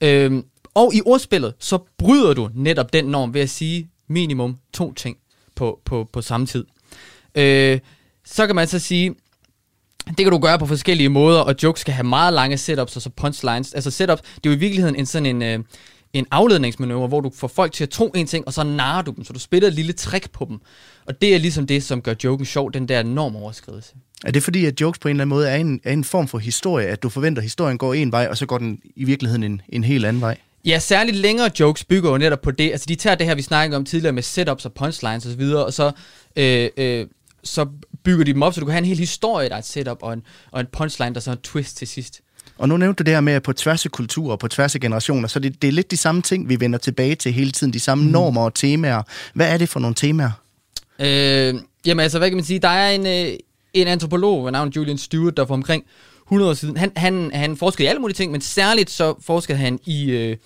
Øh, og i ordspillet, så bryder du netop den norm ved at sige minimum to ting på, på, på samme tid. Øh, så kan man så sige, det kan du gøre på forskellige måder, og jokes skal have meget lange setups, og så punchlines. Altså setups, det er jo i virkeligheden en sådan en, øh, en afledningsmanøvre, hvor du får folk til at tro en ting, og så narrer du dem, så du spiller et lille trick på dem. Og det er ligesom det, som gør joken sjov, den der normoverskridelse. Er det fordi, at jokes på en eller anden måde er en, er en form for historie, at du forventer, at historien går en vej, og så går den i virkeligheden en, en helt anden vej? Ja, særligt længere jokes bygger jo netop på det. Altså, de tager det her, vi snakkede om tidligere med setups og punchlines osv., og, og så, øh, øh, så bygger de dem op, så du kan have en hel historie, der er et setup, og en, og en punchline, der så er en twist til sidst. Og nu nævnte du det her med, at på tværs af kulturer og på tværs af generationer, så det, det er lidt de samme ting, vi vender tilbage til hele tiden, de samme mm. normer og temaer. Hvad er det for nogle temaer? Øh, jamen altså, hvad kan man sige? Der er en, øh, en antropolog ved navn Julian Stewart, der for omkring 100 år siden, han, han, han forskede i alle mulige ting, men særligt så forskede han i, øh,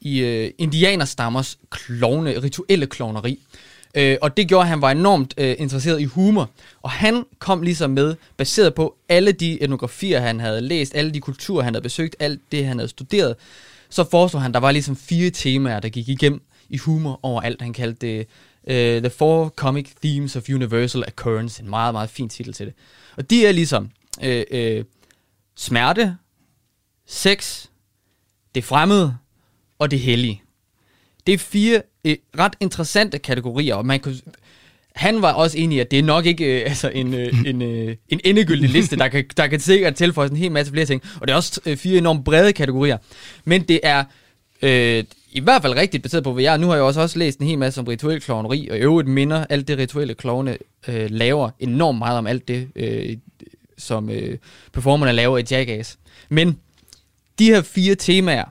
i øh, indianerstammers klovne, rituelle klovneri. Øh, Øh, og det gjorde, at han var enormt øh, interesseret i humor. Og han kom ligesom med, baseret på alle de etnografier, han havde læst, alle de kulturer, han havde besøgt, alt det, han havde studeret, så foreslog han, at der var ligesom fire temaer, der gik igennem i humor overalt. Han kaldte det uh, The Four Comic Themes of Universal Occurrence. En meget, meget fin titel til det. Og de er ligesom øh, øh, smerte, sex, det fremmede og det hellige. Det er fire øh, ret interessante kategorier, og man kunne, han var også enig i, at det er nok ikke øh, altså en, øh, [laughs] en, øh, en endegyldig liste, der kan, der kan sikkert tilføje en hel masse flere ting. Og det er også øh, fire enormt brede kategorier. Men det er øh, i hvert fald rigtigt baseret på, hvad jeg Nu har jeg også, også læst en hel masse om rituel klovneri, og i øvrigt minder alt det rituelle klovne øh, laver enormt meget om alt det, øh, som øh, performerne laver i Jackass. Men de her fire temaer,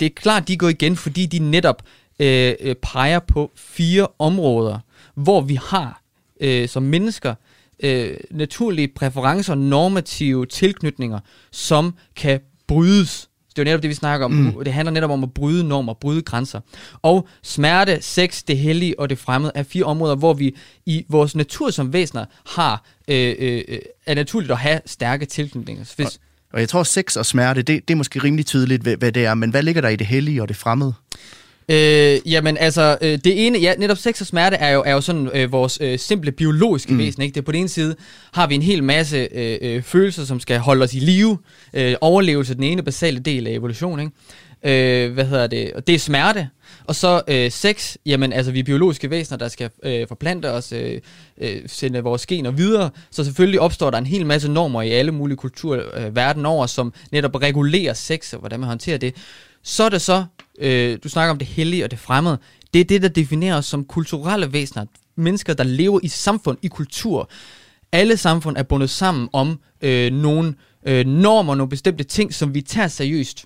det er klart, de går igen, fordi de netop øh, øh, peger på fire områder, hvor vi har øh, som mennesker øh, naturlige præferencer, normative tilknytninger, som kan brydes. Det er jo netop det, vi snakker om. Mm. Det handler netop om at bryde normer, bryde grænser. Og smerte, sex, det hellige og det fremmede er fire områder, hvor vi i vores natur som væsener har, øh, øh, er naturligt at have stærke tilknytninger. Hvis, og jeg tror, sex og smerte, det, det er måske rimelig tydeligt, hvad, hvad det er. Men hvad ligger der i det hellige og det fremmede? Øh, jamen altså, øh, det ene, ja, netop sex og smerte er jo, er jo sådan øh, vores øh, simple biologiske mm. væsen, ikke? Det på den ene side har vi en hel masse øh, øh, følelser, som skal holde os i live. Øh, overlevelse den ene basale del af evolution, ikke? Øh, hvad hedder det? Og det er smerte. Og så øh, sex, jamen altså vi er biologiske væsener, der skal øh, forplante os, øh, øh, sende vores gener videre. Så selvfølgelig opstår der en hel masse normer i alle mulige kulturer øh, verden over, som netop regulerer sex og hvordan man håndterer det. Så er det så, øh, du snakker om det hellige og det fremmede, det er det, der definerer os som kulturelle væsener. Mennesker, der lever i samfund, i kultur. Alle samfund er bundet sammen om øh, nogle øh, normer, nogle bestemte ting, som vi tager seriøst.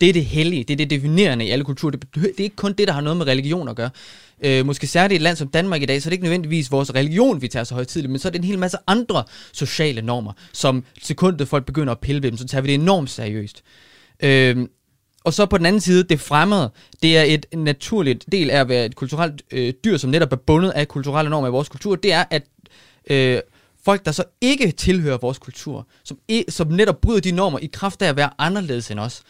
Det er det hellige, det er det definerende i alle kulturer. Det, det er ikke kun det, der har noget med religion at gøre. Øh, måske særligt i et land som Danmark i dag, så er det ikke nødvendigvis vores religion, vi tager så højtidligt, men så er det en hel masse andre sociale normer, som sekundet folk begynder at pille ved dem, så tager vi det enormt seriøst. Øh, og så på den anden side, det fremmede, det er et naturligt del af at være et kulturelt øh, dyr, som netop er bundet af kulturelle normer i vores kultur, det er, at øh, folk, der så ikke tilhører vores kultur, som, som netop bryder de normer i kraft af at være anderledes end os,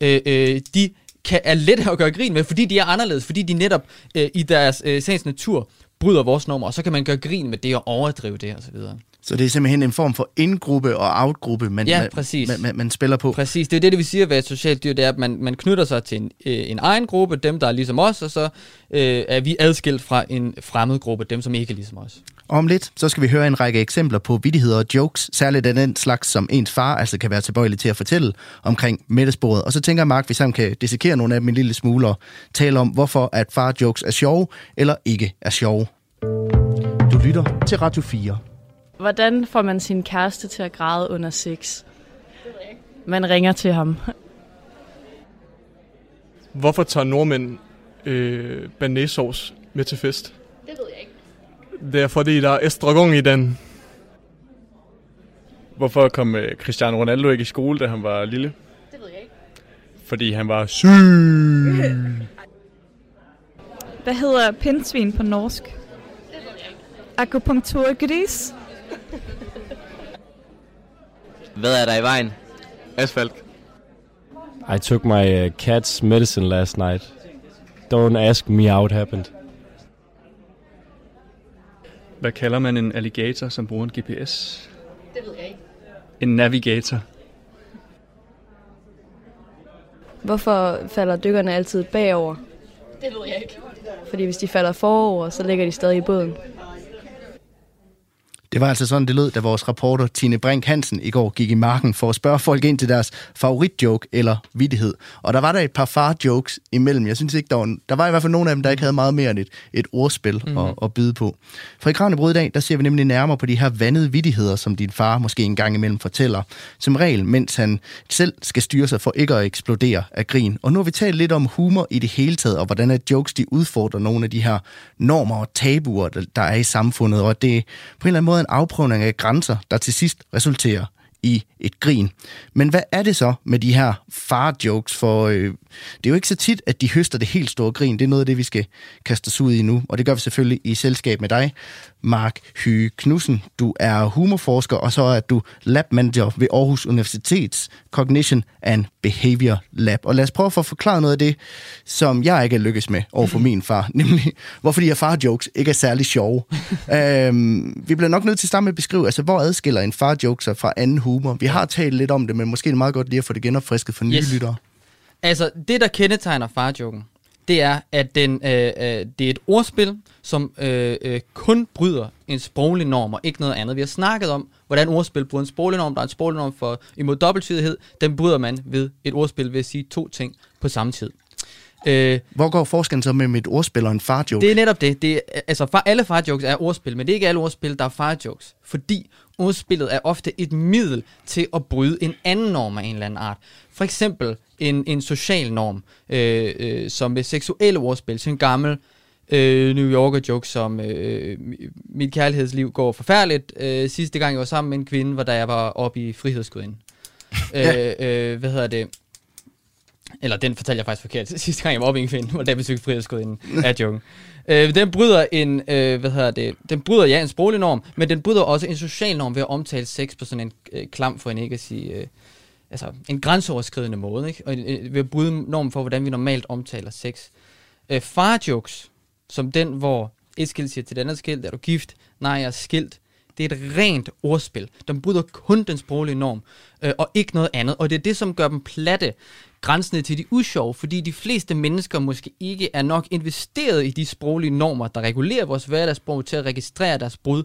øh, øh, de kan, er let at gøre grin med, fordi de er anderledes, fordi de netop øh, i deres øh, sagens natur bryder vores normer, og så kan man gøre grin med det og overdrive det osv. Så det er simpelthen en form for indgruppe og outgruppe, man, ja, præcis. man, man, man spiller på. Præcis, det er det, det vil sige at være et socialt dyr, det er, at man, man knytter sig til en, øh, en egen gruppe, dem der er ligesom os, og så øh, er vi adskilt fra en fremmed gruppe, dem som ikke er ligesom os. Om lidt, så skal vi høre en række eksempler på vittigheder og jokes, særligt af den slags, som ens far altså kan være tilbøjelig til at fortælle omkring middagsbordet. Og så tænker jeg, Mark, hvis han kan dissekere nogle af dem en lille smule og tale om, hvorfor at far-jokes er sjove eller ikke er sjove. Du lytter til Radio 4. Hvordan får man sin kæreste til at græde under sex? Man ringer til ham. Hvorfor tager nordmænd øh, banæsauce med til fest? Det ved jeg ikke. Det er fordi, der er estragon i den. Hvorfor kom øh, Cristiano Ronaldo ikke i skole, da han var lille? Det ved jeg ikke. Fordi han var syg. Hvad hedder pindsvin på norsk? Det ved jeg ikke. Akupunkturgris? Hvad er der i vejen? Asfalt. I took my uh, cat's medicine last night. Don't ask me how it happened. Hvad kalder man en alligator, som bruger en GPS? Det ved jeg ikke. En navigator. Hvorfor falder dykkerne altid bagover? Det ved jeg ikke. Fordi hvis de falder forover, så ligger de stadig i båden. Det var altså sådan, det lød, da vores reporter Tine Brink Hansen i går gik i marken for at spørge folk ind til deres favoritjoke eller vittighed. Og der var der et par far-jokes imellem. Jeg synes ikke, der var, der var i hvert fald nogle af dem, der ikke havde meget mere end et, et ordspil mm-hmm. at, at byde på. For i Kranjebrud i dag, der ser vi nemlig nærmere på de her vandede vittigheder, som din far måske en gang imellem fortæller. Som regel, mens han selv skal styre sig for ikke at eksplodere af grin. Og nu har vi talt lidt om humor i det hele taget, og hvordan at jokes de udfordrer nogle af de her normer og tabuer, der, der er i samfundet. Og det på en eller anden måde en afprøvning af grænser, der til sidst resulterer i et grin. Men hvad er det så med de her far-jokes? For øh, det er jo ikke så tit, at de høster det helt store grin. Det er noget af det, vi skal kaste os ud i nu. Og det gør vi selvfølgelig i selskab med dig, Mark Hyge Knudsen. Du er humorforsker, og så er du labmanager ved Aarhus Universitets Cognition and Behavior Lab. Og lad os prøve at få forklaret noget af det, som jeg ikke er lykkes med over for min far. [laughs] Nemlig, hvorfor de her far-jokes ikke er særlig sjove. [laughs] øhm, vi bliver nok nødt til at starte med at beskrive, altså, hvor adskiller en far-joke sig fra anden humor? Vi har talt lidt om det, men måske er det meget godt lige at få det genopfrisket for nye Yes. lyttere. Altså, det der kendetegner farjoken, det er, at den, øh, øh, det er et ordspil, som øh, øh, kun bryder en sproglig norm og ikke noget andet. Vi har snakket om, hvordan ordspil bryder en sproglig norm. Der er en sproglig norm for imod dobbelttydighed. Den bryder man ved et ordspil ved at sige to ting på samme tid. Øh, Hvor går forskellen så mellem et ordspil og en far-joke? det er netop det. det er, altså, far, alle farjokes er ordspil, men det er ikke alle ordspil, der er farjokes. Fordi ordspillet er ofte et middel til at bryde en anden norm af en eller anden art. For eksempel en, en social norm, øh, øh, som ved seksuelle ordspil, så en gammel øh, New Yorker joke, som øh, mit kærlighedsliv går forfærdeligt. Øh, sidste gang jeg var sammen med en kvinde, var da jeg var oppe i frihedsguden. [laughs] øh, øh, hvad hedder det? Eller den fortalte jeg faktisk forkert. [laughs] Sidste gang jeg var oppe i en kvinde, var da jeg besøgte frihedsguden af joken. [laughs] Øh, den bryder en, øh, hvad hedder det, den bryder ja en sproglig norm, men den bryder også en social norm ved at omtale sex på sådan en øh, klam, for en ikke at sige, øh, altså en grænseoverskridende måde, ikke? Og øh, ved at bryde normen for, hvordan vi normalt omtaler sex. Øh, farjokes, som den, hvor et skilt siger til det andet skilt, er du gift? Nej, jeg er skilt. Det er et rent ordspil. De bryder kun den sproglige norm, øh, og ikke noget andet. Og det er det, som gør dem platte, grænsende til de usjove, fordi de fleste mennesker måske ikke er nok investeret i de sproglige normer, der regulerer vores hverdagssprog til at registrere deres brud,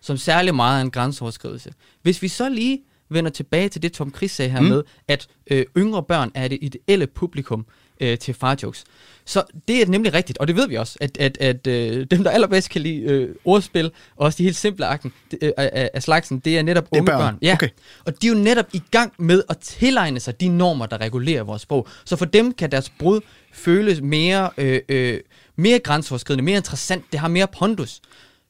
som særlig meget er en grænseoverskridelse. Hvis vi så lige vender tilbage til det, Tom Chris sagde her mm. med, at øh, yngre børn er det ideelle publikum øh, til farjokes. Så det er nemlig rigtigt, og det ved vi også, at, at, at øh, dem, der allerbedst kan lide øh, ordspil, og også de helt simple akten, øh, af, af slagsen, det er netop Det er unge børn. børn. Ja. Okay. Og de er jo netop i gang med at tilegne sig de normer, der regulerer vores sprog. Så for dem kan deres brud føles mere, øh, øh, mere grænseoverskridende, mere interessant, det har mere pondus.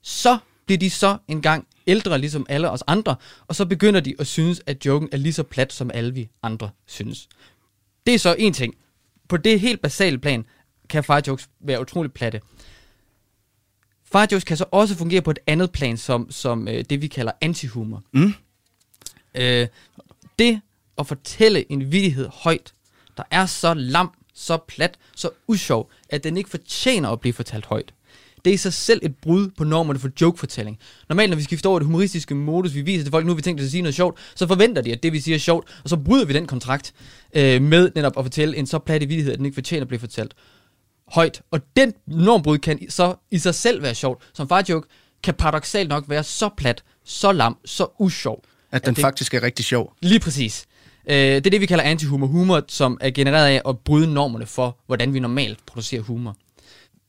Så bliver de så engang ældre, ligesom alle os andre, og så begynder de at synes, at joken er lige så plat, som alle vi andre synes. Det er så en ting. På det helt basale plan kan farjokes være utroligt platte. Farjokes kan så også fungere på et andet plan, som, som øh, det vi kalder antihumor. Mm. Øh, det at fortælle en vittighed højt, der er så lam, så plat, så usjov, at den ikke fortjener at blive fortalt højt. Det er i sig selv et brud på normerne for jokefortælling. Normalt, når vi skifter over det humoristiske modus, vi viser til folk, nu har vi tænkt os at sige noget sjovt, så forventer de, at det vi siger er sjovt, og så bryder vi den kontrakt øh, med netop at fortælle en så plat vittighed, at den ikke fortjener at blive fortalt højt. Og den normbrud kan så i sig selv være sjovt. Som farjoke kan paradoxalt nok være så plat, så lam, så usjov. At den det- faktisk er rigtig sjov. Lige præcis. Øh, det er det, vi kalder antihumor. Humor, som er genereret af at bryde normerne for, hvordan vi normalt producerer humor.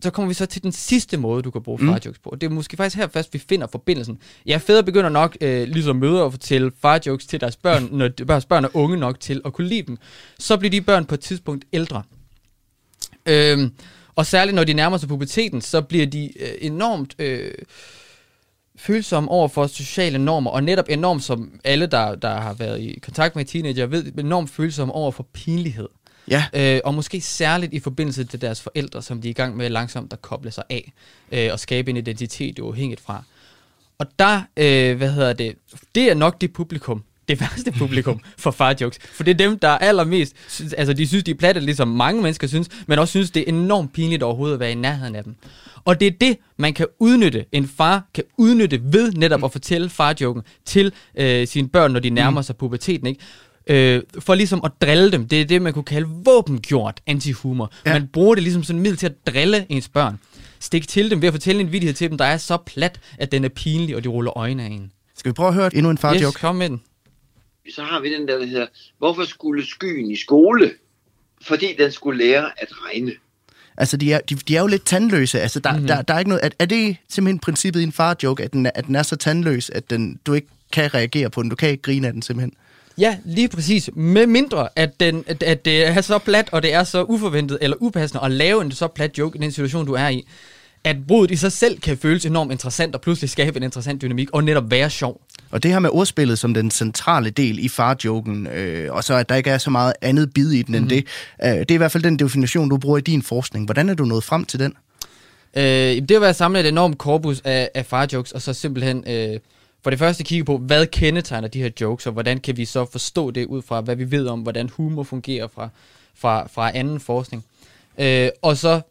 Så kommer vi så til den sidste måde, du kan bruge Mm. farjokes på. Det er måske faktisk her først, vi finder forbindelsen. Ja, fædre begynder nok, øh, ligesom mødre, at fortælle farjokes til deres børn, når deres børn er unge nok til at kunne lide dem. Så bliver de børn på et tidspunkt ældre. Øhm, og særligt når de nærmer sig puberteten, så bliver de øh, enormt øh, følsomme over for sociale normer, og netop enormt som alle, der, der har været i kontakt med teenager, ved, enormt følsomme over for pinlighed. Ja. Øh, og måske særligt i forbindelse til deres forældre, som de er i gang med langsomt at koble sig af, øh, og skabe en identitet uafhængigt fra. Og der, øh, hvad hedder det, det er nok det publikum, det værste publikum [laughs] for farjokes. For det er dem, der er allermest... Synes, altså, de synes, de er platte, ligesom mange mennesker synes, men også synes, det er enormt pinligt overhovedet at være i nærheden af dem. Og det er det, man kan udnytte. En far kan udnytte ved netop at fortælle farjoken til øh, sine børn, når de nærmer sig puberteten, ikke? Øh, for ligesom at drille dem. Det er det, man kunne kalde våbengjort antihumor. Ja. Man bruger det ligesom sådan en middel til at drille ens børn. Stik til dem ved at fortælle en vidighed til dem, der er så plat, at den er pinlig, og de ruller øjnene af en. Skal vi prøve at høre endnu en farjoke? Yes, kom med den. Så har vi den der, der hedder, hvorfor skulle skyen i skole? Fordi den skulle lære at regne. Altså, de er, de, de er jo lidt tandløse. Altså, der, Mhm. mm-hmm. der, der er ikke noget... Er, er det simpelthen princippet i en far-joke, at den, er, at den er så tandløs, at den, du ikke kan reagere på den? Du kan ikke grine af den simpelthen? Ja, lige præcis. Med mindre, at, den, at, at det er så plat, og det er så uforventet eller upassende at lave en så plat joke i den situation, du er i, at brudet i sig selv kan føles enormt interessant, og pludselig skabe en interessant dynamik, og netop være sjov. Og det her med ordspillet som den centrale del i farjoken, øh, og så at der ikke er så meget andet bid i den Mhm. end det, øh, det er i hvert fald den definition, du bruger i din forskning. Hvordan er du nået frem til den? Øh, det jo at samle et enormt korpus af, af farjokes, og så simpelthen øh, for det første kigge på, hvad kendetegner de her jokes, og hvordan kan vi så forstå det ud fra, hvad vi ved om, hvordan humor fungerer fra, fra, fra anden forskning. Øh, og så,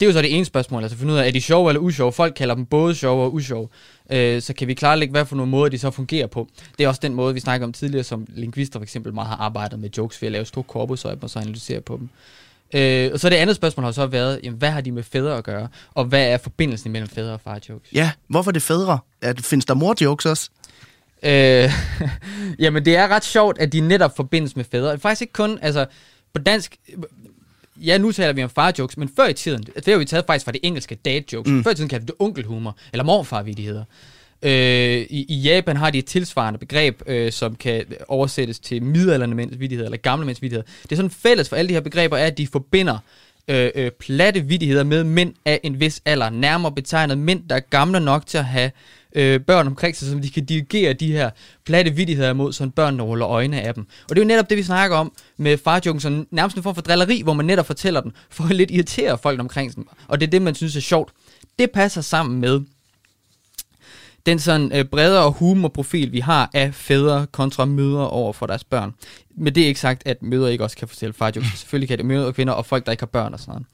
det er jo så det ene spørgsmål, altså finde ud af, er de sjove eller usjove? Folk kalder dem både sjove og usjove. Øh, så kan vi klarlægge, hvad for nogle måder de så fungerer på. Det er også den måde, vi snakker om tidligere, som lingvister for eksempel meget har arbejdet med jokes ved at lave store korpus og så analysere på dem. Øh, og så det andet spørgsmål har så været, jamen, hvad har de med fædre at gøre? Og hvad er forbindelsen mellem fædre og far jokes? Ja, hvorfor det fædre? At, findes der mor-jokes også? Øh, [laughs] jamen, det er ret sjovt, at de netop forbindes med fædre. Faktisk ikke kun, altså, på dansk... Ja, nu taler vi om farjokes, men før i tiden, det har vi taget faktisk fra det engelske dad jokes. Mm. Før i tiden kaldte vi det onkelhumor, eller morfarvidigheder. Øh, i, I Japan har de et tilsvarende begreb, øh, som kan oversættes til middelalderne mænds vidigheder, eller gamle mænds vidigheder. Det er sådan fælles for alle de her begreber, er, at de forbinder øh, øh, platte vidigheder med mænd af en vis alder. Nærmere betegnet mænd, der er gamle nok til at have øh, børn omkring sig, som de kan dirigere de her platte vidigheder mod, så børn ruller øjne af dem. Og det er jo netop det, vi snakker om med farjoken, som nærmest en form for drilleri, hvor man netop fortæller den, for at lidt irritere folk omkring sig. Og det er det, man synes er sjovt. Det passer sammen med den sådan øh, bredere humorprofil, vi har af fædre kontra mødre over for deres børn. Men det er ikke sagt, at mødre ikke også kan fortælle farjokes. Selvfølgelig kan det mødre og kvinder og folk, der ikke har børn og sådan noget.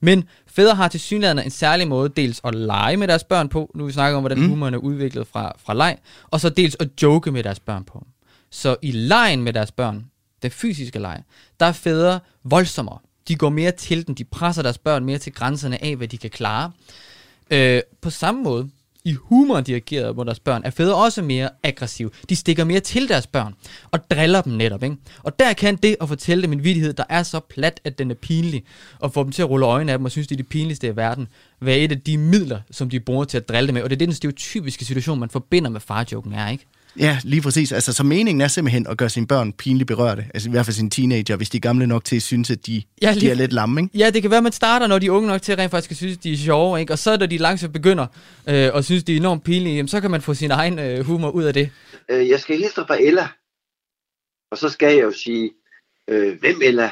Men fædre har til synligheden en særlig måde dels at lege med deres børn på. Nu vi snakker om, hvordan mm. humoren er udviklet fra, fra leg. Og så dels at joke med deres børn på. Så i lejen med deres børn, den fysiske leg, der er fædre voldsommere. De går mere til den, de presser deres børn mere til grænserne af, hvad de kan klare. Øh, på samme måde, i humor dirigeret mod deres børn, er fædre også mere aggressive. De stikker mere til deres børn, og driller dem netop. Ikke? Og der kan det at fortælle dem en vidighed, der er så plat, at den er pinlig, og få dem til at rulle øjnene af dem, og synes, det er det pinligste i verden, være et af de midler, som de bruger til at drille dem med. Og det er den stereotypiske situation, man forbinder med farjoken er, ikke? Ja, lige præcis. Altså, så meningen er simpelthen at gøre sine børn pinligt berørte. Altså i hvert fald sine teenager, hvis de er gamle nok til at synes, at de, Ja, lige- de er lidt lamme, ikke? Ja, det kan være, at man starter, når de er unge nok til at rent faktisk at synes, de er sjove, ikke? Og så når de langsomt begynder øh, og synes, de er enormt pinlige, jamen, så kan man få sin egen øh, humor ud af det. Øh, jeg skal hilse dig fra Ella. Og så skal jeg jo sige, øh, hvem Ella?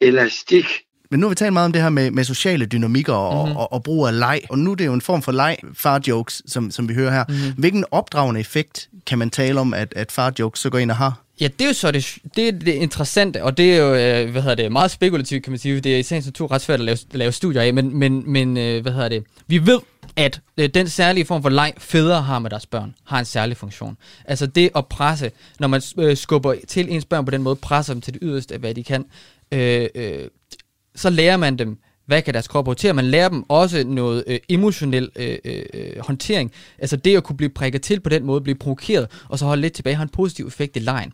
Elastik. Men nu har vi talt meget om det her med, med sociale dynamikker og, Mhm. mm-hmm. og, og brug af leg. Og nu er det jo en form for leg, far-jokes, som, som vi hører her. Mhm. Mm-hmm. Hvilken opdragende effekt kan man tale om, at, at far-jokes så går ind og har? Ja, det er jo så det, det, er det interessante, og det er jo, øh, hvad hedder det, meget spekulativt, kan man sige. Det er i sagens natur ret svært at lave, lave studier af, men, men, men øh, hvad hedder det, vi ved, at øh, den særlige form for leg, fædre har med deres børn, har en særlig funktion. Altså det at presse, når man skubber til ens børn på den måde, presser dem til det yderste af, hvad de kan, øh, øh, så lærer man dem, hvad kan deres krop håndtere. Man lærer dem også noget øh, emotionel øh, øh, øh, håndtering. Altså det at kunne blive prikket til på den måde, blive provokeret, og så holde lidt tilbage, har en positiv effekt i lejen.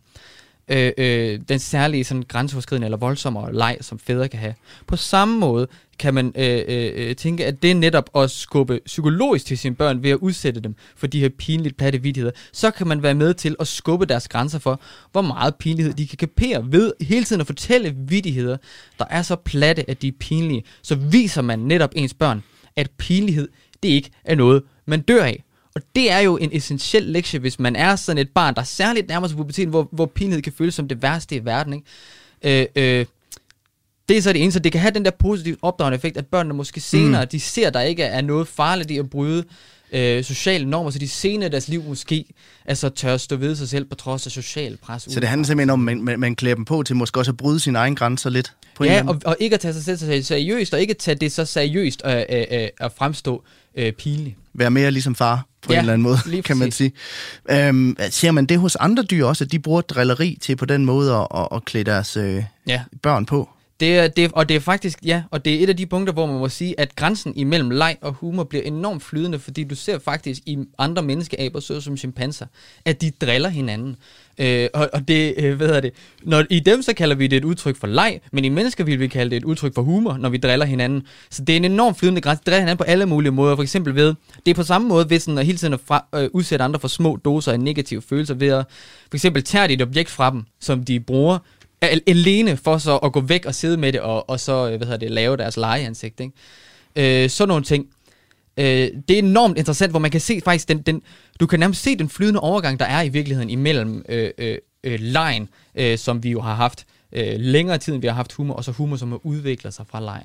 Øh, øh, den særlige sådan, grænseoverskridende eller voldsommere leg, som fædre kan have. På samme måde kan man øh, øh, øh, tænke, at det er netop at skubbe psykologisk til sine børn ved at udsætte dem for de her pinligt platte vidigheder. Så kan man være med til at skubbe deres grænser for, hvor meget pinlighed de kan kapere ved hele tiden at fortælle vidigheder, der er så platte, at de er pinlige. Så viser man netop ens børn, at pinlighed, det ikke er noget, man dør af. Og det er jo en essentiel lektie, hvis man er sådan et barn, der særligt nærmer sig puberteten, hvor, hvor pinlighed kan føles som det værste i verden. Ikke? Øh, øh, det er så det eneste. Det kan have den der positive opdragende effekt, at børnene måske senere, mm. de ser, der ikke er noget farligt i at bryde øh, sociale normer, så de senere i deres liv måske altså, tør stå ved sig selv på trods af social pres. Så det handler simpelthen om, at man, man, man klæder dem på til måske også at bryde sine egne grænser lidt? På ja, og, og ikke at tage sig selv så seriøst, og ikke at tage det så seriøst at, at, at, at fremstå øh, pinligt. Være mere ligesom far på Ja, en eller anden måde, [laughs] kan man sige. Øhm, ser man det hos andre dyr også, at de bruger drilleri til på den måde at, at, at klæde deres øh, Ja. børn på? Det er, det, og det er faktisk, ja, og det er et af de punkter, hvor man må sige, at grænsen imellem leg og humor bliver enormt flydende, fordi du ser faktisk i andre menneskeaber, såsom chimpanser, at de driller hinanden. Øh, og, og det, øh, hvad hedder det, når, i dem så kalder vi det et udtryk for leg, men i mennesker vil vi kalde det et udtryk for humor, når vi driller hinanden. Så det er en enormt flydende grænse. Driller hinanden på alle mulige måder, for eksempel ved, det er på samme måde ved sådan at hele tiden at fra, øh, udsætte andre for små doser af negative følelser, ved at for eksempel tage et objekt fra dem, som de bruger, alene for så at gå væk og sidde med det, og, og så, øh, hvad hedder det, lave deres legeansigt, ikke? Øh, sådan nogle ting. Øh, det er enormt interessant, hvor man kan se faktisk den, den, du kan nærmest se den flydende overgang, der er i virkeligheden imellem øh, øh, øh, lejen, øh, som vi jo har haft øh, længere tid, end vi har haft humor, og så humor, som har udviklet sig fra leg.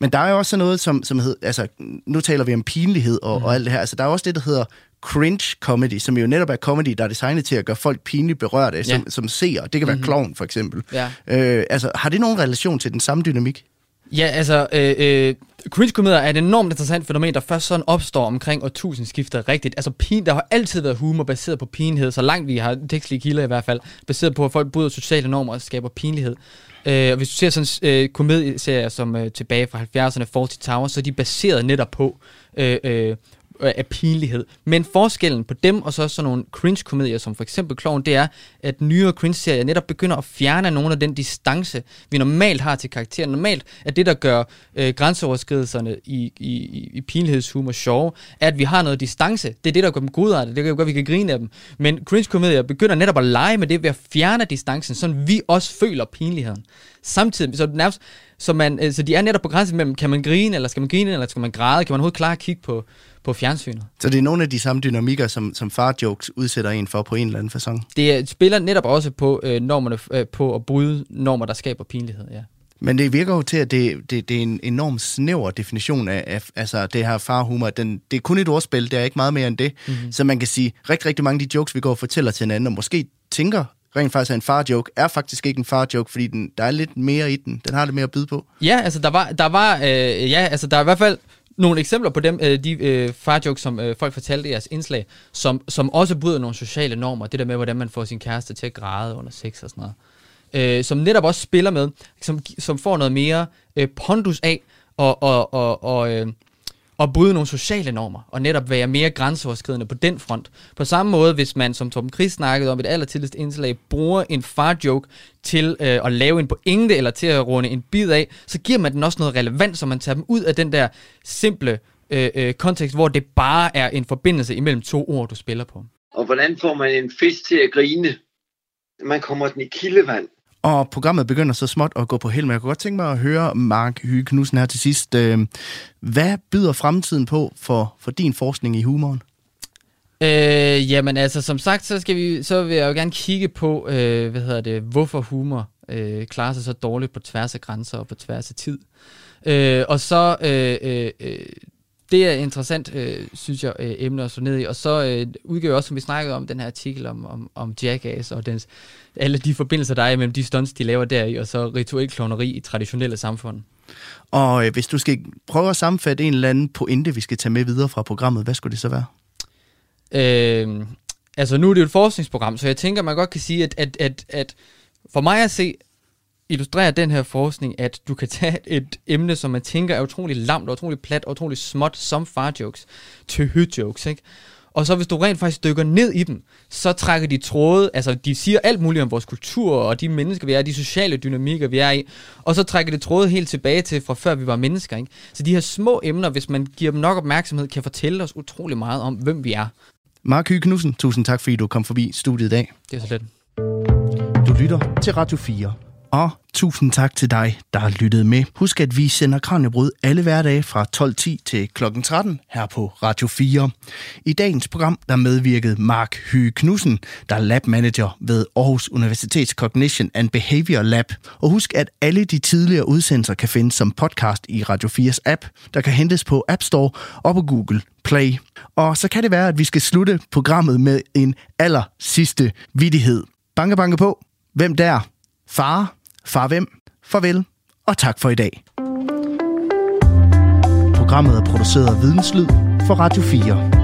Men der er jo også noget, som, som hedder, altså nu taler vi om pinlighed og, mm. og alt det her, altså der er også det, der hedder cringe comedy, som jo netop er comedy, der er designet til at gøre folk pinligt berørte, som, Ja. som seer. Det kan være Mhm. klovn, for eksempel. Ja. Øh, altså, har det nogen relation til den samme dynamik? Ja, altså, øh, øh, cringe-komedier er et enormt interessant fænomen, der først sådan opstår omkring årtusindskiftet rigtigt. Altså, pin, der har altid været humor baseret på pinlighed, så langt vi har tekstlige kilder i hvert fald, baseret på, at folk bryder sociale normer og skaber pinlighed. Øh, og hvis du ser sådan øh, komedieserier som øh, tilbage fra 70'erne, Fawlty Towers, så er de baseret netop på øh, øh, Øh, af pinlighed. Men forskellen på dem og så sådan nogle cringe-komedier, som for eksempel Kloven, det er, at nyere cringe-serier netop begynder at fjerne nogle af den distance, vi normalt har til karakteren. Normalt er det, der gør øh, grænseoverskridelserne i, i, i, i pinlighedshumor sjove, er, at vi har noget distance. Det er det, der gør dem godartet. Det gør, at vi kan grine af dem. Men cringe-komedier begynder netop at lege med det ved at fjerne distancen, så vi også føler pinligheden. Samtidig, så nærmest, så, man, øh, så de er netop på grænsen mellem, kan man grine, eller skal man grine, eller skal man græde? Kan man overhovedet klare at kigge på, på fjernsynet? Så det er nogle af de samme dynamikker, som, som far-jokes udsætter en for på en eller anden fasong. Det spiller netop også på øh, normerne, øh, på at bryde normer, der skaber pinlighed, ja. Men det virker jo til, at det, det, det er en enorm snæver definition af, af altså det her farhumor. Den, det er kun et ordspil, det er ikke meget mere end det. Mhm. Mm-hmm. Så man kan sige, rigtig, rigtig mange af de jokes, vi går og fortæller til hinanden, og måske tænker rent faktisk, at en far-joke er faktisk ikke en far-joke, fordi den, der er lidt mere i den. Den har lidt mere at byde på. Ja, altså der var, der var, øh, ja, altså der er i hvert fald nogle eksempler på dem, øh, de øh, farjokes, som øh, folk fortalte i jeres indslag, som, som også bryder nogle sociale normer. Det der med, hvordan man får sin kæreste til at græde under sex og sådan noget. Øh, som netop også spiller med, som, som får noget mere øh, pondus af og, og, og, og, øh, og bryde nogle sociale normer, og netop være mere grænseoverskridende på den front. På samme måde, hvis man, som Torben Chris snakkede om et allertidligst indslag, bruger en far-joke til øh, at lave en pointe, eller til at runde en bid af, så giver man den også noget relevant, så man tager dem ud af den der simple øh, øh, kontekst, hvor det bare er en forbindelse imellem to ord, du spiller på. Og hvordan får man en fisk til at grine? Man kommer den i kildevand. Og programmet begynder så småt at gå på hel, men jeg kunne godt tænke mig at høre Mark Hyge Knudsen her til sidst. Øh, hvad byder fremtiden på for, for din forskning i humoren? Øh, jamen altså, som sagt, så, skal vi, så vil jeg jo gerne kigge på, øh, hvad hedder det, hvorfor humor øh, klarer sig så dårligt på tværs af grænser og på tværs af tid. Øh, og så, øh, øh, øh, det er interessant, øh, synes jeg, øh, emne at slå ned i. Og så øh, udgiver jeg også, som vi snakkede om, den her artikel om, om, om Jackass og dens, alle de forbindelser, der er imellem de stunts, de laver deri, og så rituel klovneri i traditionelle samfund. Og øh, hvis du skal prøve at sammenfatte en eller anden pointe, vi skal tage med videre fra programmet, hvad skulle det så være? Øh, altså nu er det jo et forskningsprogram, så jeg tænker, man godt kan sige, at, at, at, at for mig at se, illustrerer den her forskning, at du kan tage et emne, som man tænker er utrolig lamt, og utrolig plat, og utrolig småt, som far-jokes, til hø-jokes, ikke? Og så hvis du rent faktisk dykker ned i dem, så trækker de tråde, altså de siger alt muligt om vores kultur, og de mennesker, vi er, de sociale dynamikker, vi er i, og så trækker det tråde helt tilbage til, fra før vi var mennesker, ikke? Så de her små emner, hvis man giver dem nok opmærksomhed, kan fortælle os utrolig meget om, hvem vi er. Mark Hyge Knudsen, tusind tak, fordi du kom forbi studiet i dag. Det er så let. Du lytter til Radio 4. Og tusind tak til dig, der har lyttet med. Husk, at vi sender Kranjebrud alle hverdage fra 12.10 til kl. 13 her på Radio 4. I dagens program der medvirkede Mark Hyge Knudsen, der er lab manager ved Aarhus Universitets Cognition and Behavior Lab. Og husk, at alle de tidligere udsendelser kan findes som podcast i Radio 4's app, der kan hentes på App Store og på Google Play. Og så kan det være, at vi skal slutte programmet med en aller sidste vidighed. Banke, banke på. Hvem der? Far? Farvem. Farvel og tak for i dag. Programmet er produceret af Videnslyd for Radio 4.